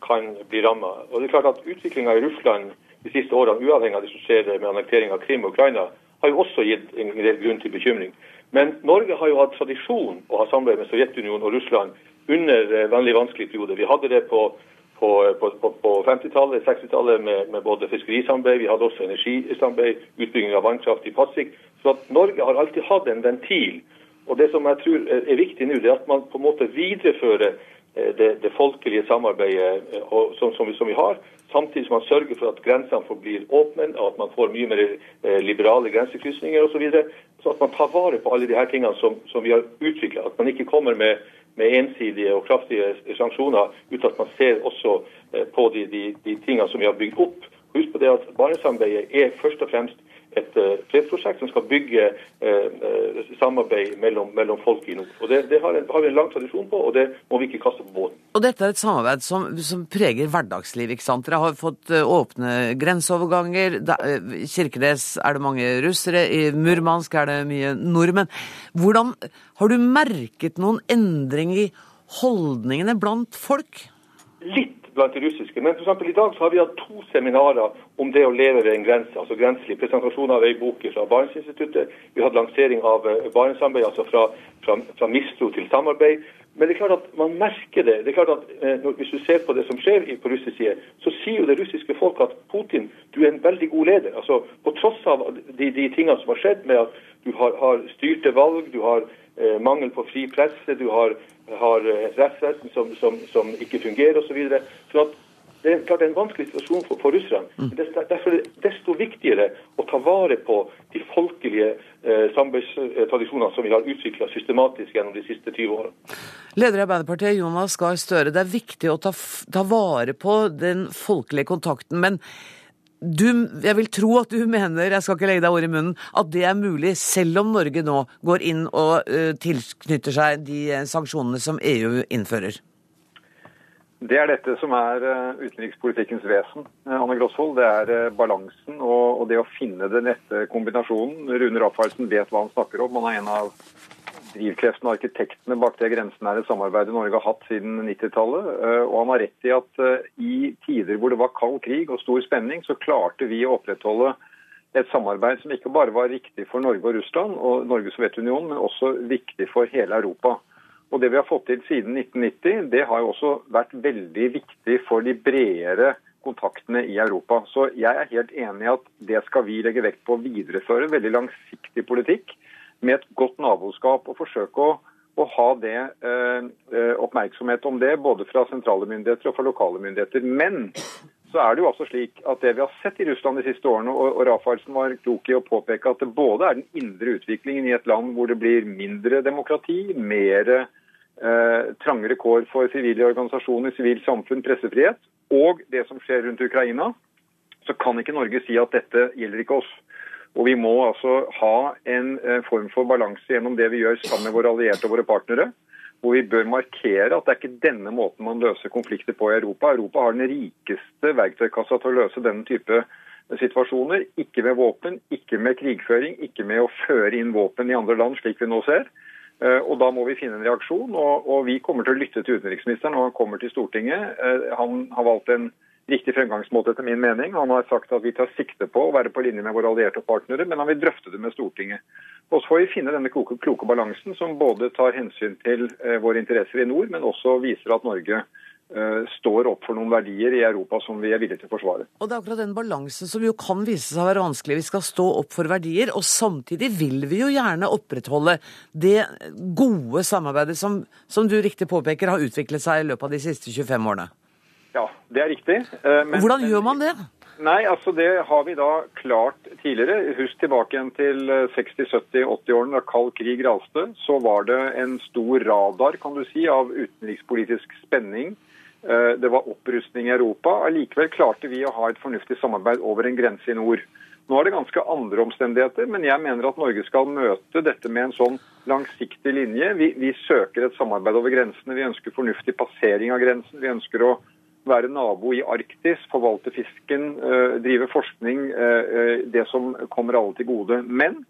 kan bli ramma. Utviklinga i Russland de siste årene, uavhengig av det som skjer med annektering av Krim og Ukraina, har jo også gitt en del grunn til bekymring. Men Norge har jo hatt tradisjon å ha samarbeid med Sovjetunionen og Russland under eh, veldig vanskelige perioder. Vi hadde det på, på, på, på 50-tallet, 60-tallet med, med, både fiskerisamarbeid, vi hadde også energisamarbeid, utbygging av vannkraft i Pasvik. Så at Norge har alltid hatt en ventil. Og Det som jeg tror er viktig nå, det er at man på en måte viderefører eh, det, det folkelige samarbeidet og, som, som, som, vi har, samtidig som man sørger for at grensene forblir åpne, og at man får mye mer eh, liberale grensekrysninger osv. Så, videre, så at man tar vare på alle de her tingene som, som vi har utvikla. At man ikke kommer med, med, ensidige og kraftige sanksjoner uten at man ser også på de, de, de tingene som vi har bygd opp. Husk på det at Barentssamarbeidet er først og fremst et uh, fredsprosjekt som skal bygge uh, samarbeid mellom, mellom, folk i nord. Og Det, det har, en, har, vi en lang tradisjon på, og det må vi ikke kaste på båten. Og Dette er et samarbeid som, som preger hverdagsliv. ikke sant? Dere har fått åpne grenseoverganger. Kirkenes er det mange russere. I Murmansk er det mye nordmenn. Hvordan Har du merket noen endring i holdningene blant folk? Litt blant de russiske. Men for i dag så har vi hatt to seminarer om det å leve ved en grense. altså grenselig. Presentasjon av ei bok fra Barentsinstituttet. Vi hadde lansering av Barentssamarbeidet, Barentssamarbeid, altså fra, fra, fra, mistro til samarbeid. Men det er klart at man merker det. det er klart at når, Hvis du ser på det som skjer på russisk side, så sier jo det russiske folk at Putin, du er en veldig god leder. altså På tross av de, de tingene som har skjedd med at du har, har styrte valg, du har eh, mangel på fri presse, du har har et rettsvesen som, som, som, ikke fungerer osv. Så videre. så det er klart det er en vanskelig situasjon for, for russerne. Mm. Derfor er det desto viktigere å ta vare på de folkelige eh, samarbeidstradisjonene som vi har utvikla systematisk gjennom de siste 20 årene. Leder i Arbeiderpartiet Jonas Gahr Støre, det er viktig å ta, ta vare på den folkelige kontakten. men du, jeg vil tro at du mener, jeg skal ikke legge deg ord i munnen, at det er mulig selv om Norge nå går inn og uh, tilknytter seg de uh, sanksjonene som EU innfører? Det er dette som er uh, utenrikspolitikkens vesen. Anne Grosvold. Det er balansen og, det å finne den rette kombinasjonen. Rune Rafaelsen vet hva han snakker om. Han er en av drivkreftene og arkitektene bak det grensenære samarbeidet Norge har hatt siden 90-tallet. Eh, og han har rett i at eh, i tider hvor det var kald krig og stor spenning, så klarte vi å opprettholde et samarbeid som ikke bare var riktig for Norge og Russland og Norge og Sovjetunionen, men også viktig for hele Europa. Og Det vi har fått til siden 1990, det har jo også vært veldig viktig for de bredere kontaktene i Europa. Så jeg er helt enig i at det skal vi legge vekt på å videreføre. Veldig langsiktig politikk med et godt naboskap. og forsøke å, å ha det, eh, eh, oppmerksomhet om det, både fra sentrale myndigheter og fra lokale myndigheter. Men så er det jo altså slik at det vi har sett i Russland de siste årene, og, og Rafaelsen var klok i å påpeke at det både er den indre utviklingen i et land hvor det blir mindre demokrati, mer eh, trangere kår for frivillige organisasjoner, sivilt samfunn, pressefrihet, og det som skjer rundt Ukraina, så kan ikke Norge si at dette gjelder ikke oss. Og vi må altså ha en eh, form for balanse gjennom det vi gjør sammen med våre allierte og våre partnere. Hvor vi bør markere at det er ikke denne måten man løser konflikter på i Europa. Europa har den rikeste verktøykassa til å løse denne type situasjoner. Ikke med våpen, ikke med krigføring, ikke med å føre inn våpen i andre land, slik vi nå ser. Eh, og Da må vi finne en reaksjon. og, og Vi kommer til å lytte til utenriksministeren når han kommer til Stortinget. Eh, han har valgt en riktig fremgangsmåte etter min mening. Han har sagt at vi tar sikte på å være på linje med våre allierte og partnere, men han vil drøfte det med Stortinget. Og Så får vi finne denne kloke, kloke balansen som både tar hensyn til eh, våre interesser i nord, men også viser at Norge eh, står opp for noen verdier i Europa som vi er villige til å forsvare. Og Det er akkurat den balansen som jo kan vise seg å være vanskelig. Vi skal stå opp for verdier, og samtidig vil vi jo gjerne opprettholde det gode samarbeidet som, som du riktig påpeker har utviklet seg i løpet av de siste 25 årene. Ja, det er riktig. Eh, men- Hvordan gjør man det? Nei, altså det har vi da klart tidligere. Husk tilbake igjen til eh, 60-, 70-, 80-årene da kald krig raste. Så var det en stor radar kan du si, av utenrikspolitisk spenning. Eh, Det var opprustning i Europa. Allikevel klarte vi å ha et fornuftig samarbeid over en grense i nord. Nå er det ganske andre omstendigheter, men jeg mener at Norge skal møte dette med en sånn langsiktig linje. Vi, vi søker et samarbeid over grensene. Vi ønsker fornuftig passering av grensen. Vi ønsker å være nabo i Arktis, forvalte fisken, eh, drive forskning, eh, eh, det som kommer alle til gode. Men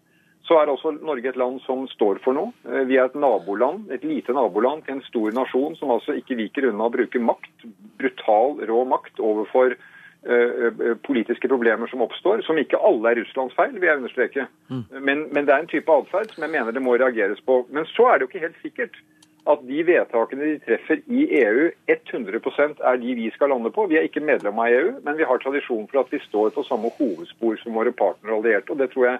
så er også Norge et land som står for noe. Vi er et naboland, et lite naboland til en stor nasjon som altså ikke viker unna å bruke makt, brutal, rå makt, overfor politiske problemer som oppstår, som ikke alle er Russlands feil, vil jeg understreke. Men, men det er en type atferd som jeg mener det må reageres på. Men så er det jo ikke helt sikkert at de vedtakene de treffer i EU 100% er de vi skal lande på. Vi er ikke medlem av EU, men vi har tradisjon for at vi står på samme hovedspor som våre partnere og allierte. og Det tror jeg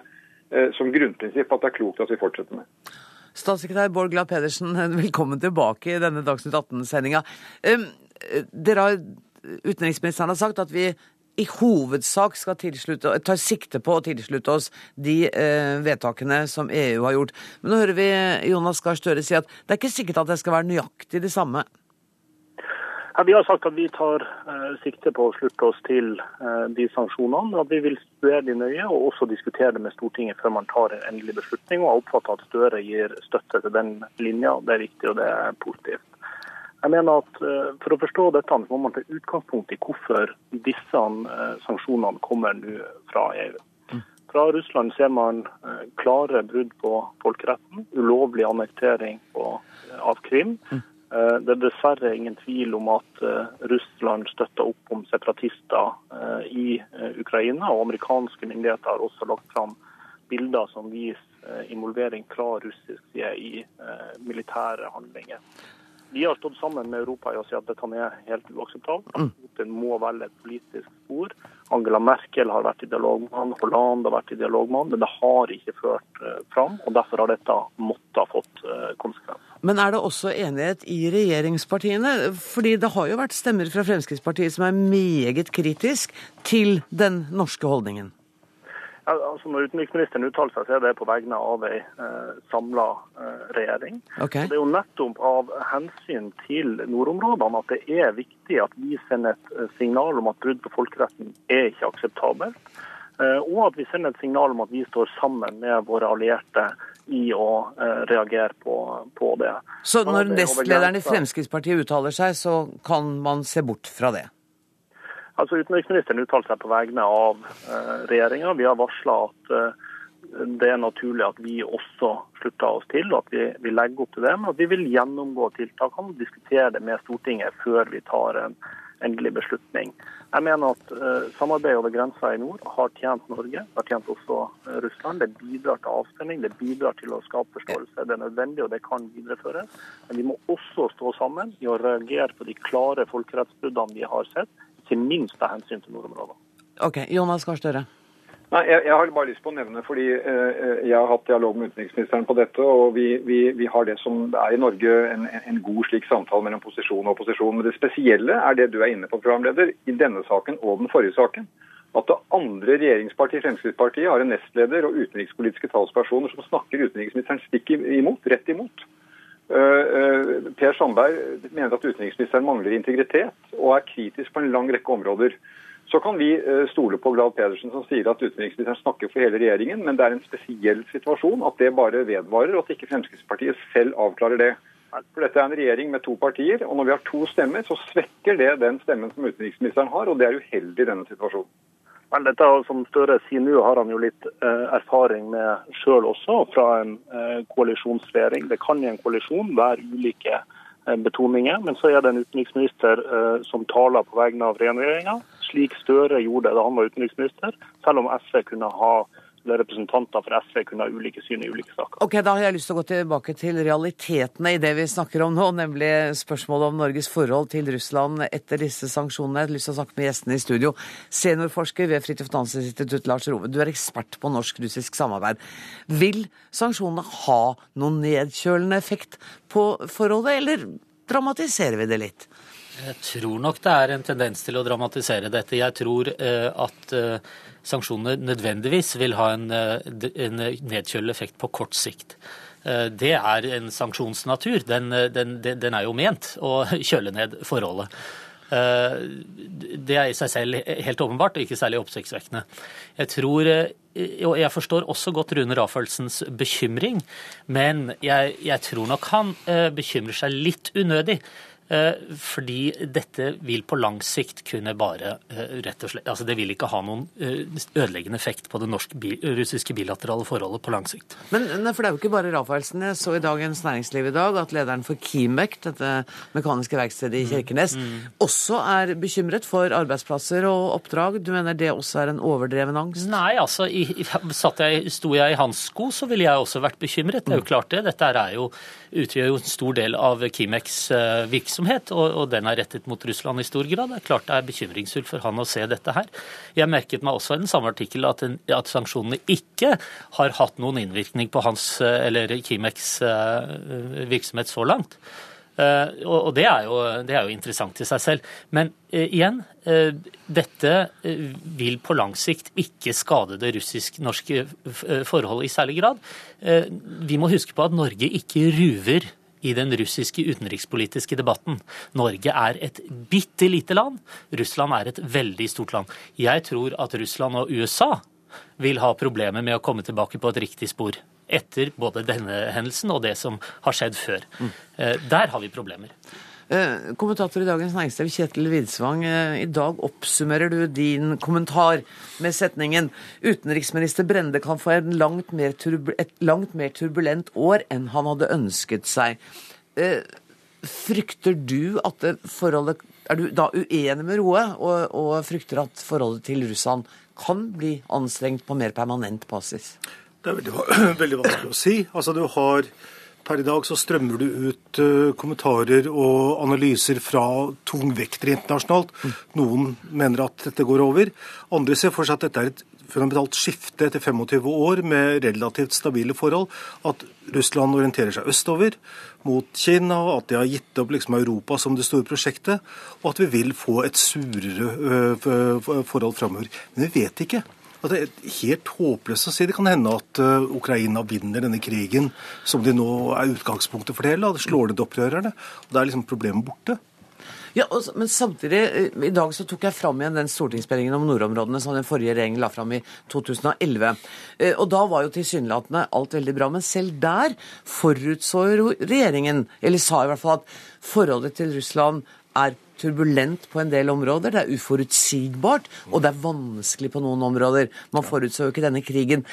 eh, som grunnprinsipp at det er klokt at vi fortsetter med. Statssekretær Bård Glad Pedersen, velkommen tilbake i denne Dagsnytt 18-sendinga. Dere har, utenriksministeren har sagt at vi i hovedsak skal tilslutte, tar sikte på å tilslutte oss de eh, vedtakene som EU har gjort. Men nå hører vi Jonas Gahr Støre si at det er ikke sikkert at det skal være nøyaktig det samme. Ja, vi har sagt at vi tar eh, sikte på å slutte oss til eh, de sanksjonene. At vi vil studere de nøye og også diskutere det med Stortinget før man tar en endelig beslutning. Og jeg oppfatter at Støre gir støtte til den linja. Det er viktig og det er positivt. Jeg mener at eh, For å forstå dette må man ta utgangspunkt i hvorfor disse eh, sanksjonene kommer nå fra EU. Fra Russland ser man eh, klare brudd på folkeretten, ulovlig annektering av Krim. Eh, Det er dessverre ingen tvil om at Russland støtter opp om separatister i Ukraina, og amerikanske myndigheter har også lagt fram bilder som viser involvering fra russisk side i militære handlinger. Vi har stått sammen med Europa i å si at dette er helt uakseptabelt. At Putin må velge et politisk spor. Angela Merkel har vært i dialog med han, Hollande har vært i dialog med han, men det har ikke ført eh, fram. og Derfor har dette måttet ha fått eh, konsekvenser. Men er det også enighet i regjeringspartiene? Fordi det har jo vært stemmer fra Fremskrittspartiet som er meget kritisk til den norske holdningen. Altså når utenriksministeren uttaler seg, så er det på vegne av ei eh, samla eh, regjering. Okay. Det er jo nettopp av hensyn til nordområdene at det er viktig at vi sender et eh, signal om at brudd på folkeretten er ikke akseptabelt. Eh, Og at vi sender et signal om at vi står sammen med våre allierte i å eh, reagere på, på det. Så Sånn når er nestlederen i. Fremskrittspartiet uttaler seg, så kan man se bort fra det? Altså Utenriksministeren uttalte seg på vegne av eh, regjeringa. Vi har varsla at eh, det er naturlig at vi også slutter oss til, og at vi, vi legger opp til det. Men at vi vil gjennomgå tiltakene og diskutere det med Stortinget før vi tar en endelig beslutning. Jeg mener at eh, samarbeidet over grensa i nord har tjent Norge, har tjent også eh, Russland. Det bidrar til avspenning, det bidrar til å skape forståelse. Det er nødvendig, og det kan videreføres. Men vi må også stå sammen i å reagere på de klare folkerettsbruddene vi har sett, ikke minst av hensyn til nordområdene. Ok, Jonas Gahr Støre. Nei, jeg, jeg har bare lyst på å nevne, fordi eh, jeg har hatt dialog med utenriksministeren på dette, og vi, vi, vi har det som er i Norge en, en- en god slik samtale mellom posisjon og opposisjon. Men det spesielle er det du er inne på, programleder, i denne saken og den forrige saken. At det andre regjeringspartiet, Fremskrittspartiet, har en nestleder og utenrikspolitiske talspersoner som snakker utenriksministeren stikk imot, rett imot. Eh, eh, Per Sandberg mener at utenriksministeren mangler integritet og er kritisk på en lang rekke områder. Så kan vi eh, stole på Glad Pedersen som sier at utenriksministeren snakker for hele regjeringen, men det er en spesiell situasjon at det bare vedvarer, og at ikke Fremskrittspartiet selv avklarer det. For Dette er en regjering med to partier, og når vi har to stemmer, så svekker det den stemmen som utenriksministeren har, og det er uheldig i denne situasjonen. Vel, dette som Støre sier nå, har han jo litt eh, erfaring med sjøl også, fra en eh, koalisjonsregjering. Det kan i en koalisjon være ulike betoninger. Men så er det en utenriksminister som taler på vegne av regjeringa, slik Støre gjorde da han var utenriksminister, selv om SV kunne ha representanter for SV kunne ha ulike syn i ulike saker. Ok, Da har jeg lyst til å gå tilbake til realitetene i det vi snakker om nå, nemlig spørsmålet om Norges forhold til Russland etter disse sanksjonene. Jeg har lyst til å snakke med gjestene i studio. Seniorforsker ved Fridtjof Nansen-institutt, Lars Rove. Du er ekspert på norsk-russisk samarbeid. Vil sanksjonene ha noen nedkjølende effekt på forholdet, eller dramatiserer vi det litt? Jeg tror nok det er en tendens til å dramatisere dette. Jeg tror eh, at eh, sanksjonene nødvendigvis vil ha en, eh, en nedkjølende effekt på kort sikt. Eh, det er en sanksjonsnatur. Den, den, den, er jo ment å kjøle ned forholdet. Eh, det er i seg selv helt åpenbart og ikke særlig oppsiktsvekkende. Jeg tror og jeg forstår også godt Rune Rafaelsens bekymring, men jeg, jeg tror nok han bekymrer seg litt unødig. Eh, fordi dette vil på lang sikt kunne bare eh, rett og slett Altså det vil ikke ha noen eh, ødeleggende effekt på det norsk-russiske bilaterale forholdet på lang sikt. Men for det er jo ikke bare Rafaelsen. Jeg så i Dagens Næringsliv i dag at lederen for Kimek, dette mekaniske verkstedet i mm. Kirkenes, mm. Mm. også er bekymret for arbeidsplasser og oppdrag. Du mener det også er en overdreven angst? Nei, altså i, jeg, sto jeg i hans sko, så ville jeg også vært bekymret. Det er jo mm. klart det. Dette er jo, utgjør jo en stor del av Kimeks virksomhet virksomhet, og, og, den er rettet mot Russland i stor grad. Det er klart det er bekymringsfullt for han å se dette her. Jeg merket meg også i den samme artikkel at, at sanksjonene ikke har hatt noen innvirkning på hans, eller Kimeks eh, virksomhet så langt. Uh, og det er, jo, det er, jo, interessant i seg selv. Men uh, igjen, uh, dette vil på lang sikt ikke skade det russisk-norske forholdet i særlig grad. vi må huske på at Norge ikke ruver i den russiske utenrikspolitiske debatten. Norge er et bitte lite land. Russland er et veldig stort land. Jeg tror at Russland og USA vil ha problemer med å komme tilbake på et riktig spor. Etter både denne hendelsen og det som har skjedd før. Mm. Der har vi problemer. Eh, kommentator i Dagens Næringsliv, Kjetil Widsvang. Eh, I dag oppsummerer du din kommentar med setningen utenriksminister Brende kan få langt et langt mer turbulent år enn han hadde ønsket seg. Eh, frykter du at forholdet Er du da uenig med Roe og, og frykter at forholdet til Russland kan bli anstrengt på mer permanent basis? Det er veldig, veldig vanskelig å si. Altså, du har Per i dag så strømmer du ut uh, kommentarer og analyser fra tungvektere internasjonalt. Noen mener at dette går over. Andre ser for seg at dette er et fundamentalt skifte etter 25 år med relativt stabile forhold. At Russland orienterer seg østover mot Kina, at de har gitt opp liksom Europa som det store prosjektet, og at vi vil få et surere uh, forhold framover. Men vi vet ikke. At det er helt håpløst å si. Det kan hende at uh, Ukraina vinner denne krigen, som de nå er utgangspunktet for det hele. Det slår ned opprørerne. Og Da er liksom problemet borte. Ja, Men samtidig, eh, i dag så tok jeg fram igjen den stortingsmeldingen om nordområdene som den forrige regjeringen la fram i 2011. Eh, og da var jo tilsynelatende alt veldig bra. Men selv der forutså regjeringen, eller sa i hvert fall at forholdet til Russland er turbulent på en del områder. Det er uforutsigbart, og det er vanskelig på noen områder. Man forutså jo ikke denne krigen.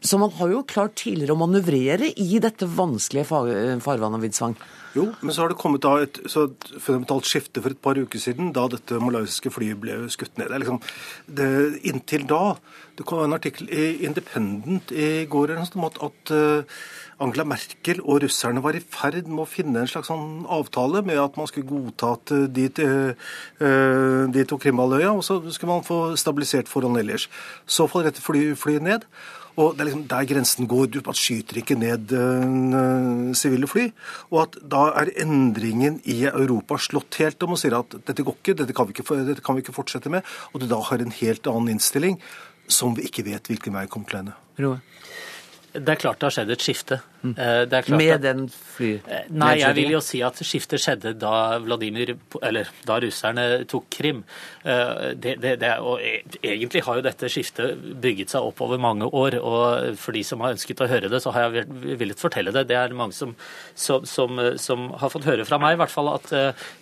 Så man har jo klart tidligere å manøvrere i dette vanskelige farvannet, Widsvang. Jo, men så har det kommet da et så fundamentalt skifte for et par uker siden, da dette malaysiske flyet ble skutt ned. Det liksom, det, inntil da Det kom en artikkel i Independent i går om at, at uh, Angela Merkel og russerne var i ferd med å finne en slags sånn avtale med at man skulle godta at eh, de, uh, de tok Krimhalvøya, og så skulle man få stabilisert forholdene ellers. Så faller dette fly, ned. Og Det er liksom der grensen går. Du skyter ikke ned sivile uh, fly. Og at da er endringen i Europa slått helt om og sier at dette går ikke, dette kan vi ikke, dette kan vi ikke fortsette med. Og du da har en helt annen innstilling som vi ikke vet hvilken vei kommer til å ende. Det er klart det har skjedd et skifte. Mm. Eh, Med at, den fly... Eh, nei, jeg vil jo si at skiftet skjedde da Vladimir, eller da russerne tok Krim. Eh, det, det, det, og e, egentlig har jo dette skiftet bygget seg opp over mange år. Og for de som har ønsket å høre det, så har jeg villet fortelle det. Det er mange som, som, som, som har fått høre fra meg i hvert fall at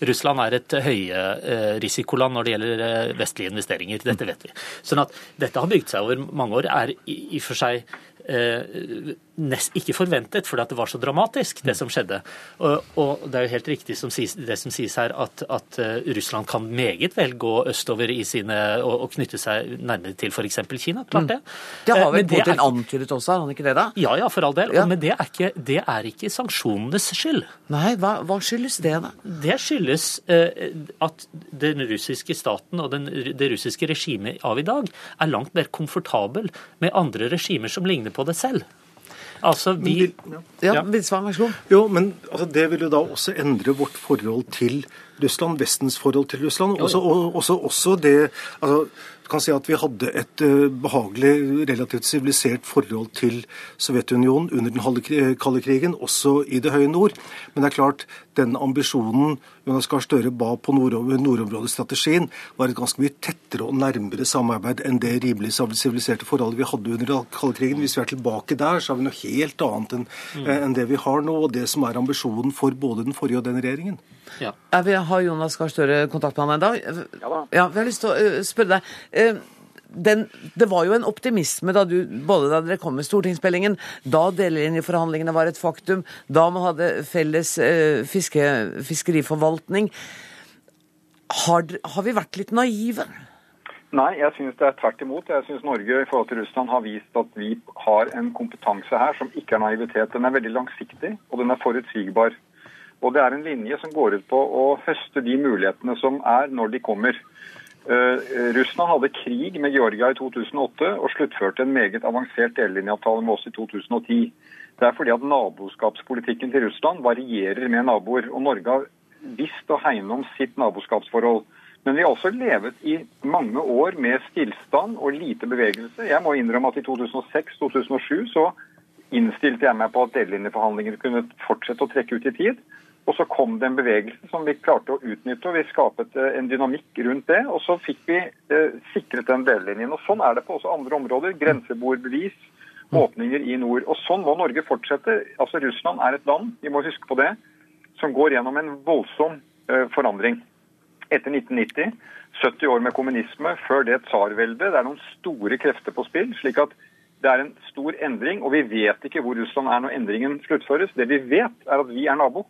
Russland er et høyrisikoland når det gjelder vestlige investeringer. Dette vet vi. Sånn at dette har bygd seg over mange år. er i, i for seg eh, nest, ikke forventet, fordi det var så dramatisk, det som skjedde. Og, og det er jo helt riktig som sies, det som sies her, at, at uh, Russland kan meget vel gå østover i sine, og, og knytte seg nærmere til f.eks. Kina. Klart det. Mm. Det har vel Men det Putin antydet også, har han ikke det da? Ja, ja, for all del. Ja. Men det er, ikke, det er ikke sanksjonenes skyld. Nei, hva, hva skyldes det da? Det skyldes eh, at den russiske staten og den, det russiske regimet av i dag er langt mer komfortabel med andre regimer som ligner på det selv. Altså, vi Ja, Bidsvang, vær så god. Jo, men altså, det vil jo da også endre vårt forhold til Russland, Vestens forhold til Russland. Også, og, også, også det altså, Du kan si at vi hadde et eh, behagelig, relativt sivilisert forhold til Sovjetunionen under den kalde krigen, også i det høye nord. Men det er klart, den ambisjonen Jonas Gahr Støre ba på nord nordområdestrategien, var et ganske mye tettere og nærmere samarbeid enn det rimelig siviliserte forholdet vi hadde under den kalde krigen. Hvis vi er tilbake der, så har vi noe helt annet enn eh, enn det vi har nå, og det som er ambisjonen for både den forrige og den regjeringen. Er vi, har Jonas Gahr Støre kontakt med han ennå? Ja, vi har lyst til å eh, spørre deg. Eh, den, det var jo en optimisme da du, både da dere kom med stortingsmeldingen, da delelinjeforhandlingene var et faktum, da man hadde felles eh, fiske, fiskeriforvaltning. Har, har vi vært litt naive? Nei, jeg syns det er tvert imot. Jeg syns Norge i forhold til Russland har vist at vi har en kompetanse her som ikke er naivitet. Den er veldig langsiktig, og den er forutsigbar. Og det er en linje som går ut på å høste de mulighetene som er når de kommer. Uh, Russland hadde krig med Georgia i 2008 og sluttførte en meget avansert delelinjeavtale med oss i 2010. Det er fordi at naboskapspolitikken til Russland varierer med naboer. Og Norge har visst å hegne om sitt naboskapsforhold. Men vi har også levet i mange år med stillstand og lite bevegelse. Jeg må innrømme at i 2006-2007 så innstilte jeg meg på at delelinjeforhandlingene kunne fortsette å trekke ut i tid. Og så kom det en bevegelse som vi klarte å utnytte, og vi skapet eh, en dynamikk rundt det. Og så fikk vi eh, sikret den delelinjen. Og sånn er det på også andre områder. Grenseboerbevis, åpninger i nord. Og sånn må Norge fortsette. Altså Russland er et land, vi må huske på det, som går gjennom en voldsom eh, forandring. Etter 1990, 70 år med kommunisme, før det tsarveldet. Det er noen store krefter på spill. slik at det er en stor endring, og vi vet ikke hvor Russland er når endringen sluttføres. Det vi vet, er at vi er nabo.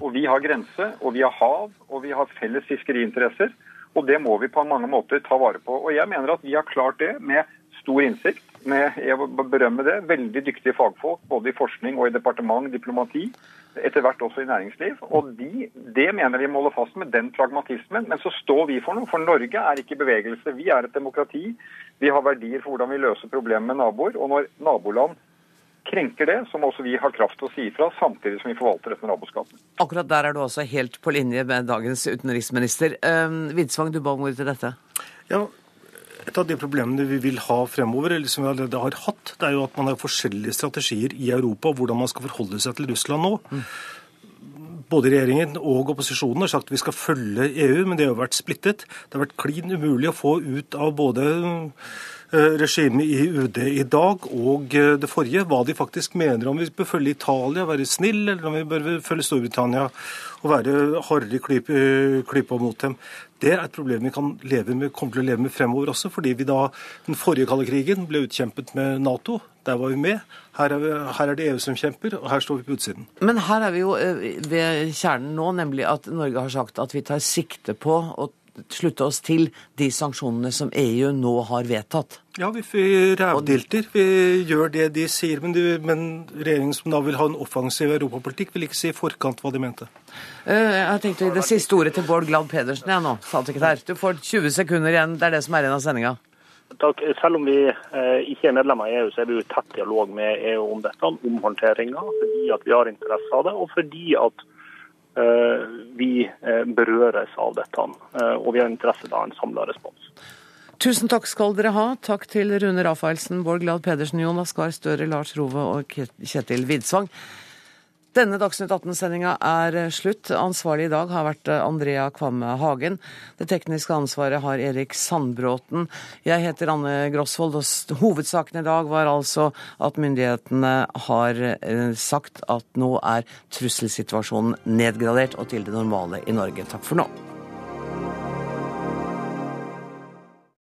Og vi har grense, og vi har hav, og vi har felles fiskeriinteresser. Og det må vi på mange måter ta vare på. Og jeg mener at vi har klart det med stor innsikt. Med, jeg berømmer berømme det, veldig dyktige fagfolk både i forskning og i departement, diplomati. Etter hvert også i næringsliv. Og de, det mener vi må holde fast med, den pragmatismen. Men så står vi for noe. For Norge er ikke bevegelse. Vi er et demokrati. Vi har verdier for hvordan vi løser problemer med naboer. Og når naboland krenker det, så må også vi ha kraft til å si ifra, samtidig som vi forvalter dette naboskapet. Akkurat der er du også helt på linje med dagens utenriksminister. Vidsvang, du ba om ordet til dette. Ja, et av de problemene vi vil ha fremover, eller som vi allerede har hatt, det er jo at man har forskjellige strategier i Europa hvordan man skal forholde seg til Russland nå. Både regjeringen og opposisjonen har sagt at vi skal følge EU, men det har jo vært splittet. Det har vært klin umulig å få ut av både regimet i UD i dag og eh, det forrige, hva de faktisk mener om vi bør følge Italia, være snill, eller om vi bør følge Storbritannia og være hardere i eh, klypa mot dem. Det er et problem vi kan leve med, kommer til å leve med fremover også, fordi vi da den forrige kalde krigen ble utkjempet med Nato. Der var vi med. Her er, vi, her er det EU som kjemper, og her står vi på utsiden. Men her er vi jo eh, ved kjernen nå, nemlig at Norge har sagt at vi tar sikte på å slutte oss til de sanksjonene som EU nå har vedtatt. Ja, vi vi rævdilter. Vi gjør det de sier, men, de, men regjeringen som da vil ha en offensiv europapolitikk, vil ikke si i forkant hva de mente. Eh, Jeg tenkte tenkt å gi det siste ordet til Bård Glad Pedersen jeg nå, statssekretær. Du får 20 sekunder igjen. Det er det som er igjen av sendinga. Takk. Selv om vi eh, ikke er medlemmer i EU, så er vi jo i tett dialog med EU om dette, om håndteringa, fordi at vi har interesse av det, og fordi at eh, vi eh, berøres av dette. eh, og vi har interesse av en samla respons. Tusen takk skal dere ha. Takk til Rune Rafaelsen, Bård Glad Pedersen, Jonas Gahr Støre, Lars Rove og Kjetil Widsvang. Denne Dagsnytt 18-sendinga er slutt. Ansvarlig i dag har vært Andrea Kvamme Hagen. Det tekniske ansvaret har Erik Sandbråten. Jeg heter Anne Grosvold, og hovedsaken i dag var altså at myndighetene har eh, sagt at nå er trusselsituasjonen nedgradert og til det normale i Norge. Takk for nå.